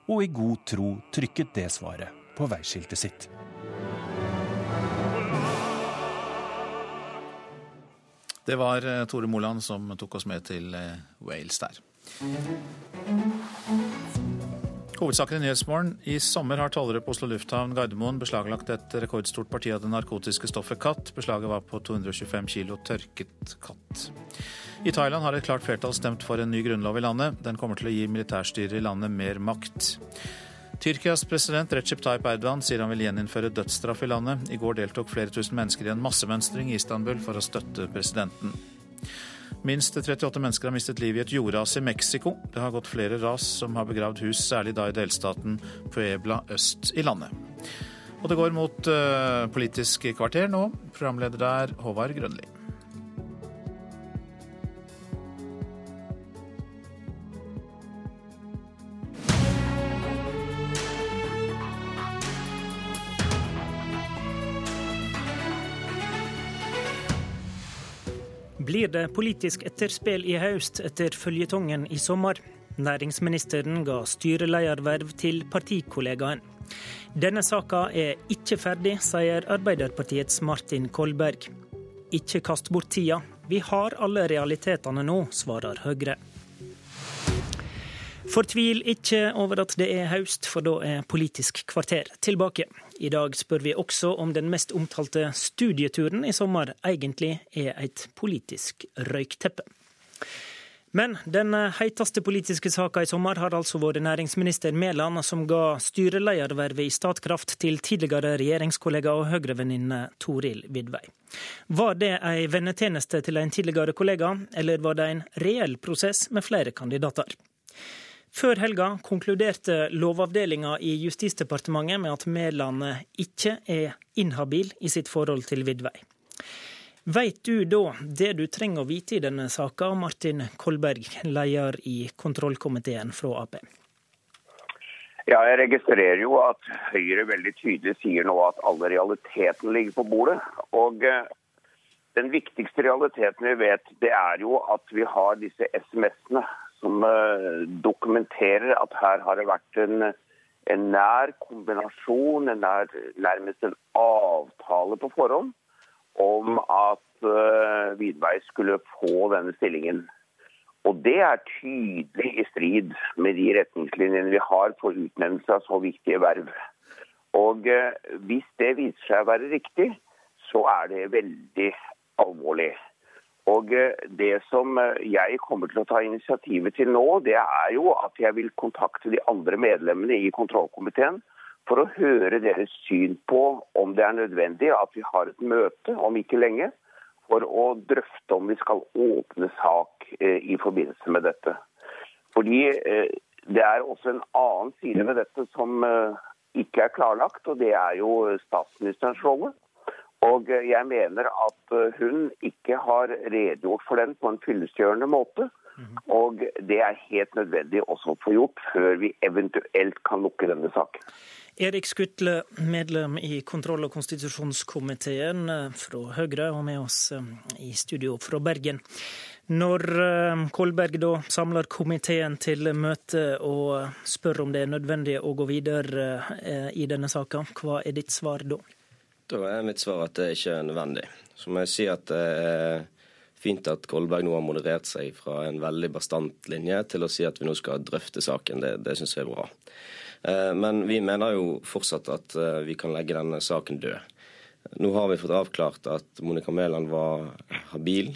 og i god tro trykket det svaret på veiskiltet sitt. Det var Tore Moland som tok oss med til Wales der. Hovedsaken i Nyhetsmorgen. I sommer har tollere på Oslo lufthavn Gardermoen beslaglagt et rekordstort parti av det narkotiske stoffet katt. Beslaget var på 225 kilo tørket katt. I Thailand har et klart flertall stemt for en ny grunnlov i landet. Den kommer til å gi militærstyret i landet mer makt. Tyrkias president Recep Tayyip Erdogan sier han vil gjeninnføre dødsstraff i landet. I går deltok flere tusen mennesker i en massemønstring i Istanbul for å støtte presidenten. Minst 38 mennesker har mistet livet i et jordras i Mexico. Det har gått flere ras som har begravd hus, særlig da i delstaten Puebla øst i landet. Og det går mot uh, Politisk kvarter nå. Programleder der Håvard Grønli. Blir det politisk etterspill i høst etter føljetongen i sommer? Næringsministeren ga styrelederverv til partikollegaen. Denne saka er ikke ferdig, sier Arbeiderpartiets Martin Kolberg. Ikke kast bort tida, vi har alle realitetene nå, svarer Høyre. Fortvil ikke over at det er høst, for da er Politisk kvarter tilbake. I dag spør vi også om den mest omtalte studieturen i sommer egentlig er et politisk røykteppe. Men den heiteste politiske saka i sommer har altså vært næringsminister Mæland, som ga styreledervervet i Statkraft til tidligere regjeringskollega og Høyre-venninne Toril Vidvei. Var det ei vennetjeneste til en tidligere kollega, eller var det en reell prosess med flere kandidater? Før helga konkluderte Lovavdelinga i Justisdepartementet med at Mæland ikke er inhabil i sitt forhold til Vidvei. Veit du da det du trenger å vite i denne saka, Martin Kolberg, leder i kontrollkomiteen fra Ap? Ja, Jeg registrerer jo at Høyre veldig tydelig sier nå at alle realitetene ligger på bordet. Og eh, Den viktigste realiteten vi vet, det er jo at vi har disse SMS-ene som eh, dokumenterer at her har det vært en, en nær kombinasjon, en nær, nærmest en avtale på forhånd om at uh, Vidvei skulle få denne stillingen. Og Det er tydelig i strid med de retningslinjene vi har for utnevnelse av så viktige verv. Og uh, Hvis det viser seg å være riktig, så er det veldig alvorlig. Og uh, Det som jeg kommer til å ta initiativet til nå, det er jo at jeg vil kontakte de andre medlemmene i kontrollkomiteen for å høre deres syn på om det er nødvendig at vi har et møte om ikke lenge, for å drøfte om vi skal åpne sak eh, i forbindelse med dette. Fordi eh, det er også en annen side ved dette som eh, ikke er klarlagt, og det er jo statsministerens rolle. Og jeg mener at hun ikke har redegjort for den på en fyllestgjørende måte. Og det er helt nødvendig også å få gjort før vi eventuelt kan lukke denne saken. Erik Skutle, medlem i kontroll- og konstitusjonskomiteen eh, fra Høyre, og med oss eh, i studio fra Bergen. Når eh, Kolberg da samler komiteen til møte og spør om det er nødvendig å gå videre i denne saka, hva er ditt svar da? Da er mitt svar at det ikke er nødvendig. Så må jeg si at det er fint at Kolberg nå har moderert seg fra en veldig bastant linje til å si at vi nå skal drøfte saken. Det, det syns jeg er bra. Eh, men vi mener jo fortsatt at eh, vi kan legge denne saken død. Nå har vi fått avklart at Monica Mæland var habil.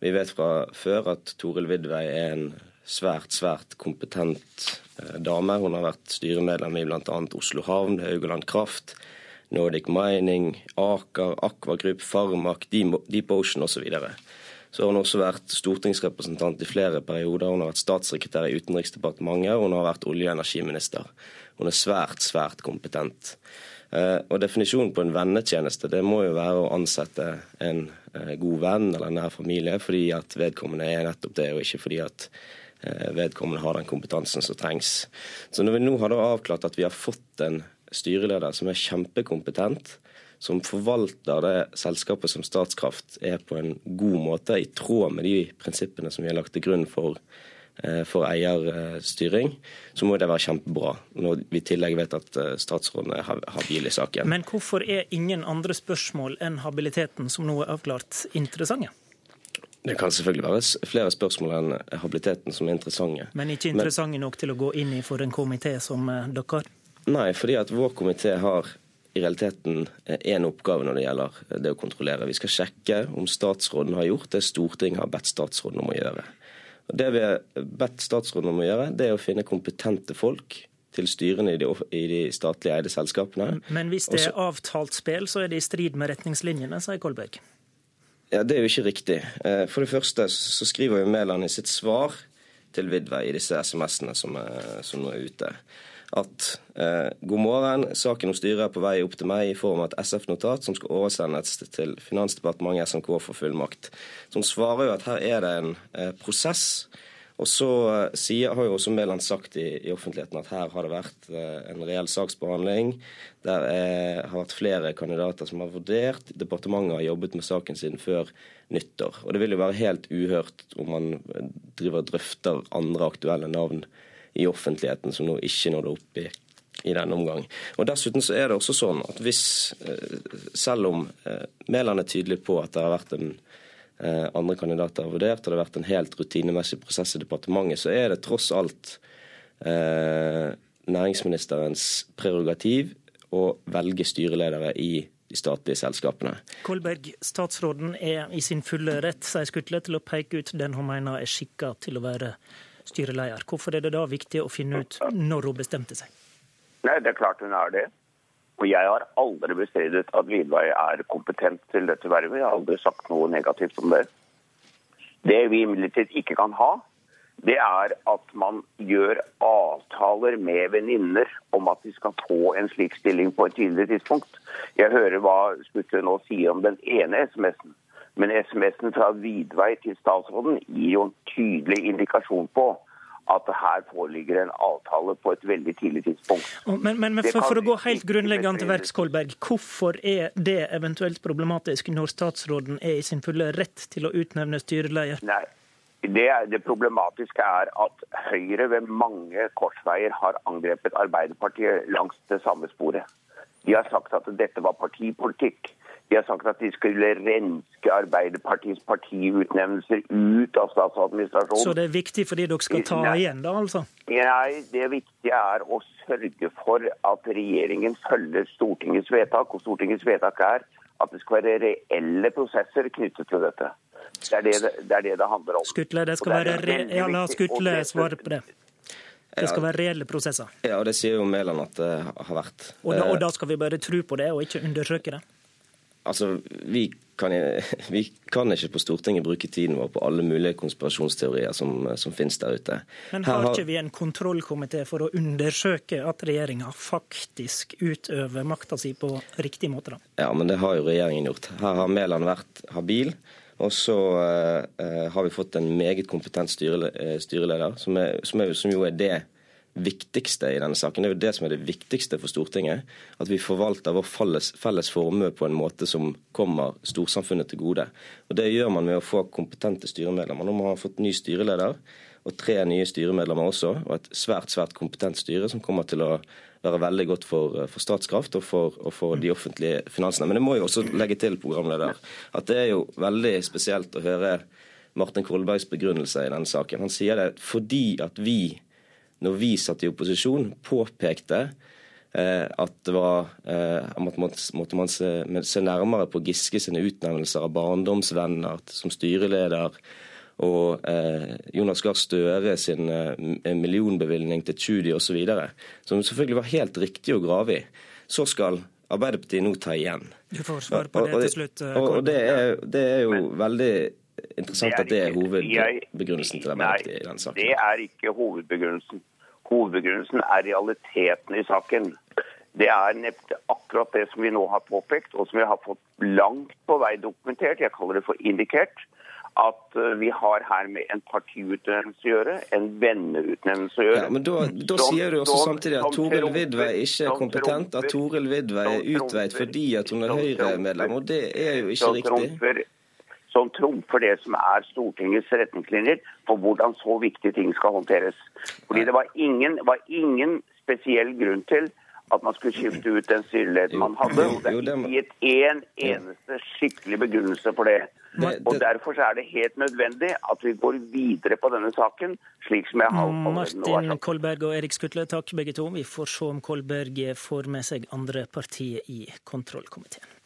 Vi vet fra før at Toril Vidvei er en svært, svært kompetent eh, dame. Hun har vært styremedlem i bl.a. Oslo Havn, Haugaland Kraft, Nordic Mining, Aker, Aqua Group, Farmak, Deep Ocean osv. Så, så har hun også vært stortingsrepresentant i flere perioder. Hun har vært statssekretær i Utenriksdepartementet, og hun har vært olje- og energiminister. Hun er svært, svært kompetent. Eh, og Definisjonen på en vennetjeneste det må jo være å ansette en eh, god venn eller nær familie fordi at vedkommende er nettopp det, og ikke fordi at eh, vedkommende har den kompetansen som trengs. Så når vi nå har avklart at vi har fått en styreleder som er kjempekompetent, som forvalter det selskapet som Statskraft er på en god måte, i tråd med de prinsippene som vi har lagt til grunn for Eh, for eierstyring, så må det være kjempebra. Når vi i tillegg vet at eh, statsråden er habil i saken. Men hvorfor er ingen andre spørsmål enn habiliteten som nå er avklart, interessante? Det kan selvfølgelig være flere spørsmål enn habiliteten som er interessante. Men ikke interessante nok til å gå inn i for en komité som eh, dere? Nei, fordi at vår komité har i realiteten én oppgave når det gjelder det å kontrollere. Vi skal sjekke om statsråden har gjort det Stortinget har bedt statsråden om å gjøre. Det vi har bedt statsråden om å gjøre, det er å finne kompetente folk til styrene i de, i de statlig eide selskapene. Men hvis det er avtalt spill, så er det i strid med retningslinjene, sier Kolberg. Ja, Det er jo ikke riktig. Eh, for det første så skriver jo Mæland i sitt svar til Vidvei i disse SMS-ene som, som nå er ute at eh, god morgen, saken om styret er på vei opp til meg i form av et SF-notat som skal oversendes til Finansdepartementet SMK for fullmakt. Som svarer jo at her er det en eh, prosess. Og så eh, sier, har jo også Mæland sagt i, i, offentligheten at her har det vært eh, en reell saksbehandling. Der er, har vært flere kandidater som har vurdert. Departementet har jobbet med saken siden før nyttår. Og det vil jo være helt uhørt om man driver og drøfter andre aktuelle navn i offentligheten som nå ikke nådde opp i, i denne omgang. Og Dessuten så er det også sånn at hvis, eh, selv om eh, Mæland er tydelig på at det har vært en eh, andre kandidater har vurdert, og det har vært en helt rutinemessig prosess i departementet, så er det tross alt eh, næringsministerens prerogativ å velge styreledere i de statlige selskapene. Kolberg, statsråden er i sin fulle rett, sier Skutle, til å peke ut den hun mener er skikka til å være styreleder. Hvorfor er det da viktig å finne ut når hun bestemte seg? Nei, Det er klart hun er det. Og jeg har aldri bestridet at Vidvei er kompetent til dette vervet. Jeg har aldri sagt noe negativt om det. Det vi imidlertid ikke kan ha, det er at man gjør avtaler med venninner om at de skal få en slik stilling på et tidligere tidspunkt. Jeg hører hva Skutle nå sier om den ene SMS-en. Men SMS-en fra Vidvei til statsråden gir jo en tydelig indikasjon på at her foreligger en avtale på et veldig tidlig tidspunkt. Men, men, men for, for, å gå helt grunnleggende til verks, Kolberg, hvorfor er det eventuelt problematisk når statsråden er i sin fulle rett til å utnevne styreleder? Nei, det, det, problematiske er at Høyre ved mange korsveier har angrepet Arbeiderpartiet langs det samme sporet. De har sagt at dette var partipolitikk. De har sagt at de skulle renske Arbeiderpartiets partiutnevnelser ut av statsadministrasjonen. Så det er viktig fordi dere skal ta Nei. igjen, da, altså? Nei, det viktige er å sørge for at regjeringen følger Stortingets vedtak. Og Stortingets vedtak er at det skal være reelle prosesser knyttet til dette. Det er det det, er det, det handler om. Skutle, det skal være re... Ja, la Skutle svare på det. Det skal være reelle prosesser. Ja, og det sier jo Mæland at det har vært. Og da, og da skal vi bare tro på det, og ikke undersøke det? Altså, vi kan, vi kan, ikke på Stortinget bruke tiden vår på alle mulige konspirasjonsteorier som, som finnes der ute. Men har, har ikke vi en kontrollkomité for å undersøke at regjeringa faktisk utøver makta si på riktig måte, da? Ja, men det har jo regjeringen gjort. Her har Mæland vært habil. Og så uh, har vi fått en meget kompetent uh, styreleder, som, er, som, er, som jo er det viktigste i denne saken. Det er jo det som er det viktigste for Stortinget. At vi forvalter vår felles, felles formue på en måte som kommer storsamfunnet til gode. Og Det gjør man med å få kompetente styremedlemmer. Nå har man fått ny styreleder og tre nye styremedlemmer også, og et svært svært kompetent styre som kommer til å være veldig godt for, for Statskraft og for, og for, de offentlige finansene. Men det må jo også legge til, programleder, at det er jo veldig spesielt å høre Martin Kolbergs begrunnelse i denne saken. Han sier det fordi at vi når vi satt i opposisjon, påpekte eh, at det var eh, måtte man se, se, nærmere på Giske sine utnevnelser av barndomsvenner som styreleder, og eh, Jonas Gahr Støre sin millionbevilgning til Tschudi osv., som selvfølgelig var helt riktig å grave i, så skal Arbeiderpartiet nå ta igjen. Du får svare på det til slutt. Og, og det, er, det er jo veldig interessant at det er hovedbegrunnelsen til Arbeiderpartiet i den saken. Det er ikke hovedbegrunnelsen. Hovedbegrunnelsen er realiteten i saken. Det er akkurat det som vi nå har påpekt, og som vi har fått langt på vei dokumentert. Jeg kaller det for indikert. At eh, vi har her med en partiutnevnelse å gjøre, en venneutnevnelse å gjøre. Ja, men Da, da som, sier du også som, samtidig at Toril Vidvei ikke er kompetent, at Toril Vidvei er utveit fordi at hun er Høyre-medlem, og det er jo ikke riktig som trumfer det som er Stortingets retningslinjer for hvordan så viktige ting skal håndteres. Fordi Det var ingen, var ingen spesiell grunn til at man skulle skifte ut den styreleden man hadde. og Det er ikke gitt én eneste skikkelig begrunnelse for det. Og Derfor er det helt nødvendig at vi går videre på denne saken, slik som jeg har Martin Kolberg og Erik Skutle, takk begge to. Vi får se om Kolberg får med seg andre partier i kontrollkomiteen.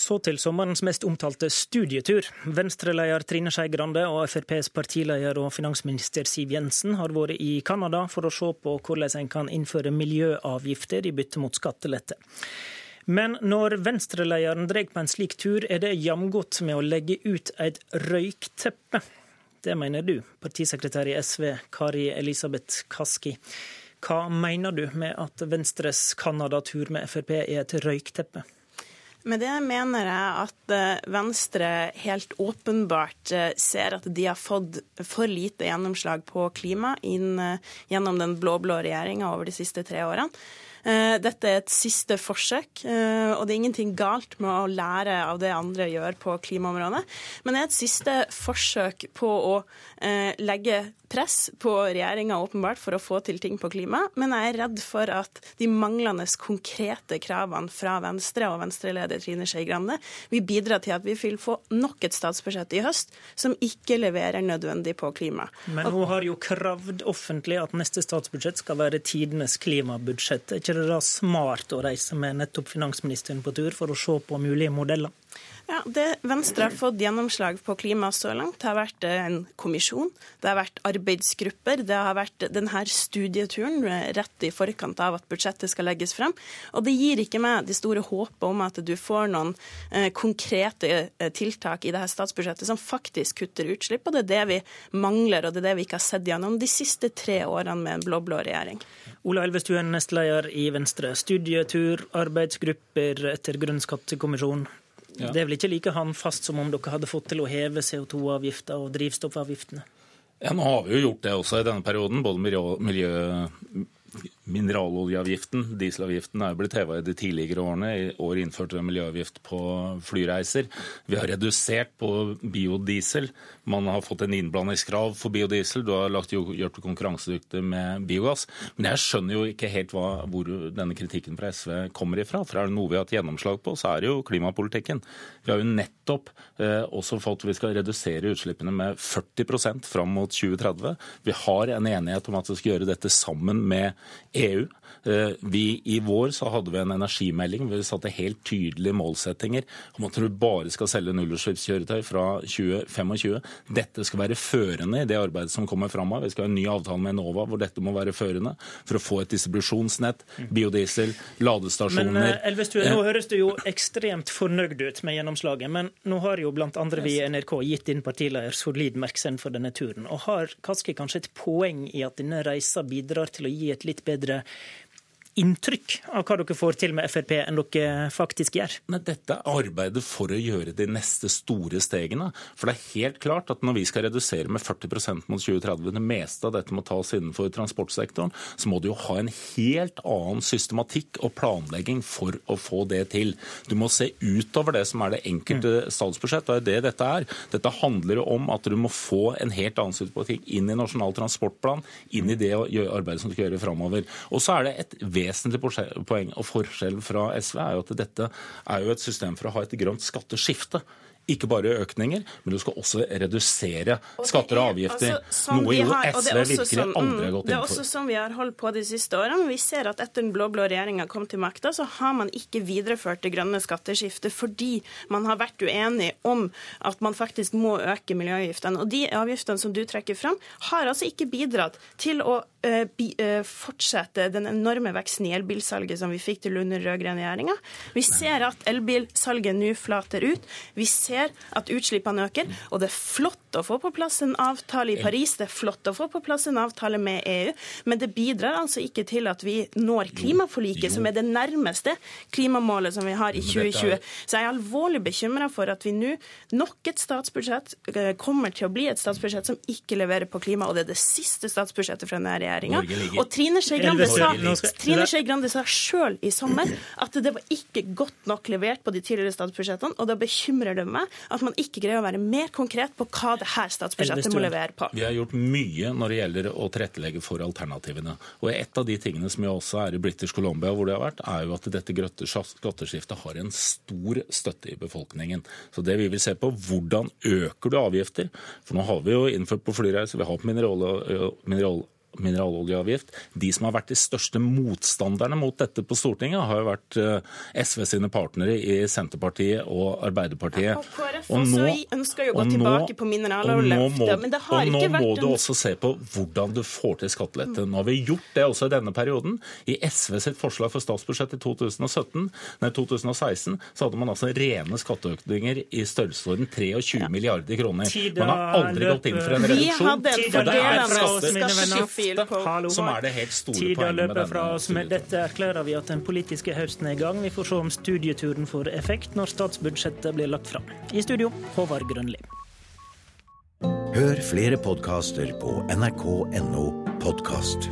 Så til sommerens mest omtalte studietur. Venstre-leder Trine Skei Grande og FrPs partileder og finansminister Siv Jensen har vært i Canada for å se på hvordan en kan innføre miljøavgifter i bytte mot skattelette. Men når Venstre-lederen drar på en slik tur, er det jamgodt med å legge ut et røykteppe. Det mener du, partisekretær i SV Kari Elisabeth Kaski. Hva mener du med at Venstres Canada-tur med Frp er et røykteppe? Med det mener jeg at eh, Venstre helt åpenbart eh, ser at de har fått for lite gjennomslag på klima inn, eh, gjennom den blå-blå regjeringa over de siste tre årene. Eh, dette er et siste forsøk, eh, og det er ingenting galt med å lære av det andre gjør på klimaområdet. Men det er et siste forsøk på å eh, legge press på regjeringa åpenbart for å få til ting på klima, men jeg er redd for at de manglende konkrete kravene fra Venstre og Venstre-leder Trine Skei Grande vil bidra til at vi vil få nok et statsbudsjett i høst som ikke leverer nødvendig på klima. Men hun har jo kravd offentlig at neste statsbudsjett skal være tidenes klimabudsjett. Er ikke det da smart å reise med nettopp finansministeren på tur for å se på mulige modeller? Ja, Det Venstre har fått gjennomslag på klima så langt, det har vært eh, en kommisjon, det har vært arbeidsgrupper, det har vært denne studieturen eh, rett i forkant av at budsjettet skal legges frem. Og det gir ikke meg det store håpet om at du får noen eh, konkrete tiltak i dette statsbudsjettet som faktisk kutter utslipp, og det er det vi mangler, og det er det vi ikke har sett gjennom de siste tre årene med en blå-blå regjering. Ola Elvestuen, nestleder i Venstre. Studietur, arbeidsgrupper etter Grønn skattekommisjon. Ja. Det er vel ikke like håndfast som om dere hadde fått til å heve CO2-avgifta og drivstoffavgiftene? Ja, Nå har vi jo gjort det også i denne perioden. Både miljø, miljø Mineraloljeavgiften, dieselavgiften, er blitt heva i de tidligere årene. I år innførte vi miljøavgift på flyreiser. Vi har redusert på biodiesel. Man har fått en innblandingskrav for biodiesel. Du har lagt, gjort det konkurransedyktig med biogass. Men jeg skjønner jo ikke helt hva, hvor denne kritikken fra SV kommer ifra. For er det noe vi har hatt gjennomslag på, så er det jo klimapolitikken. Vi har jo nettopp eh, også fått Vi skal redusere utslippene med 40% fram mot 2030. Vi har en enighet om at vi skal gjøre dette sammen med EU. Eh, vi, I vår så hadde vi en energimelding hvor vi satte helt tydelige målsettinger om at du bare skal selge nullutslippskjøretøy fra 2025. Dette skal være førende i det arbeidet som kommer framover. Vi skal ha en ny avtale med Enova hvor dette må være førende for å få et distribusjonsnett, biodiesel, ladestasjoner. Men eh, Elvestuen, nå høres du jo ekstremt fornøyd ut med gjennomslaget, men nå har jo blant andre vi i NRK gitt din partileder solid merksend for denne turen. Og har Kaski kanskje et poeng i at denne reisa bidrar til å gi et litt bedre inntrykk av hva dere får til med Frp, enn dere faktisk gjør? Men dette er arbeidet for å gjøre de neste store stegene. For det er helt klart at når vi skal redusere med 40% mot 2030, det meste av dette må tas innenfor transportsektoren, så må du jo ha en helt annen systematikk og planlegging for å få det til. Du må se utover det som er det enkelte mm. statsbudsjett. det er det dette er. Dette handler om at du må få en helt annen systematikk inn i Nasjonal transportplan, inn i det arbeidet som du skal gjøre framover. Og så er det et vesentlig poeng og forskjell fra SV er jo at dette er jo et system for å ha et grønt skatteskifte ikke bare økninger, men du skal også redusere skatter og avgifter. Altså, noe jo SV virkelig som, aldri har gått inn for. Det er også som vi har holdt på de siste årene. Vi ser at etter den blå-blå regjeringa kom til makta, så har man ikke videreført det grønne skatteskiftet fordi man har vært uenig om at man faktisk må øke miljøavgiftene. Og de avgiftene som du trekker fram, har altså ikke bidratt til å fortsette den enorme veksten i elbilsalget som vi fikk til under rød-grønn regjeringa. Vi ser at elbilsalget nå flater ut. Vi ser ser at utslippene øker. Og det er flott å få på plass en avtale i Paris, det er flott å få på plass en avtale med EU, men det bidrar altså ikke til at vi når klimaforliket, som er det nærmeste klimamålet som vi har i 2020. Så jeg er alvorlig bekymra for at vi nå, nok et statsbudsjett, eh, kommer til å bli et statsbudsjett som ikke leverer på klima, og det er det siste statsbudsjettet fra denne regjeringa. Og Trine Skei Grande sa, Trine Grande sa sjøl i sommer at det var ikke godt nok levert på de tidligere statsbudsjettene, og da bekymrer det meg at man ikke greier å være mer konkret på hva det her statsbudsjettet må levere på. Vi har gjort mye når det gjelder å tilrettelegge for alternativene. Og Et av de tingene som jo også er i British Columbia, hvor det har vært, er jo at dette skatteskiftet har en stor støtte i befolkningen. Så det vi vil se på, hvordan øker du avgifter? For nå har vi jo innført på flyreiser, vi har på mineralolje mineral mineraloljeavgift. De som har vært de største motstanderne mot dette på Stortinget, har jo vært eh, SV sine partnere i Senterpartiet og Arbeiderpartiet. Ja, og KrF og nå, også ønsker jo å gå tilbake på mineraloljeløftet, men det har ikke vært Og nå må du også se på hvordan du får til skattelette. Nå har vi gjort det også i denne perioden. I SV sitt forslag for statsbudsjett i 2017, nei, 2016 så hadde man altså rene skatteøkninger i størrelsesorden 23 ja. milliarder kroner. Man har aldri gått inn for en reduksjon. Vi hadde en fordelende Hallo, som er det helt store poenget med denne fra oss. Med dette erklærer vi at den politiske høsten er i gang. Vi får se om studieturen får effekt når statsbudsjettet blir lagt fram. I studio, Håvard Grønli. Hør flere podkaster på nrk.no podkast.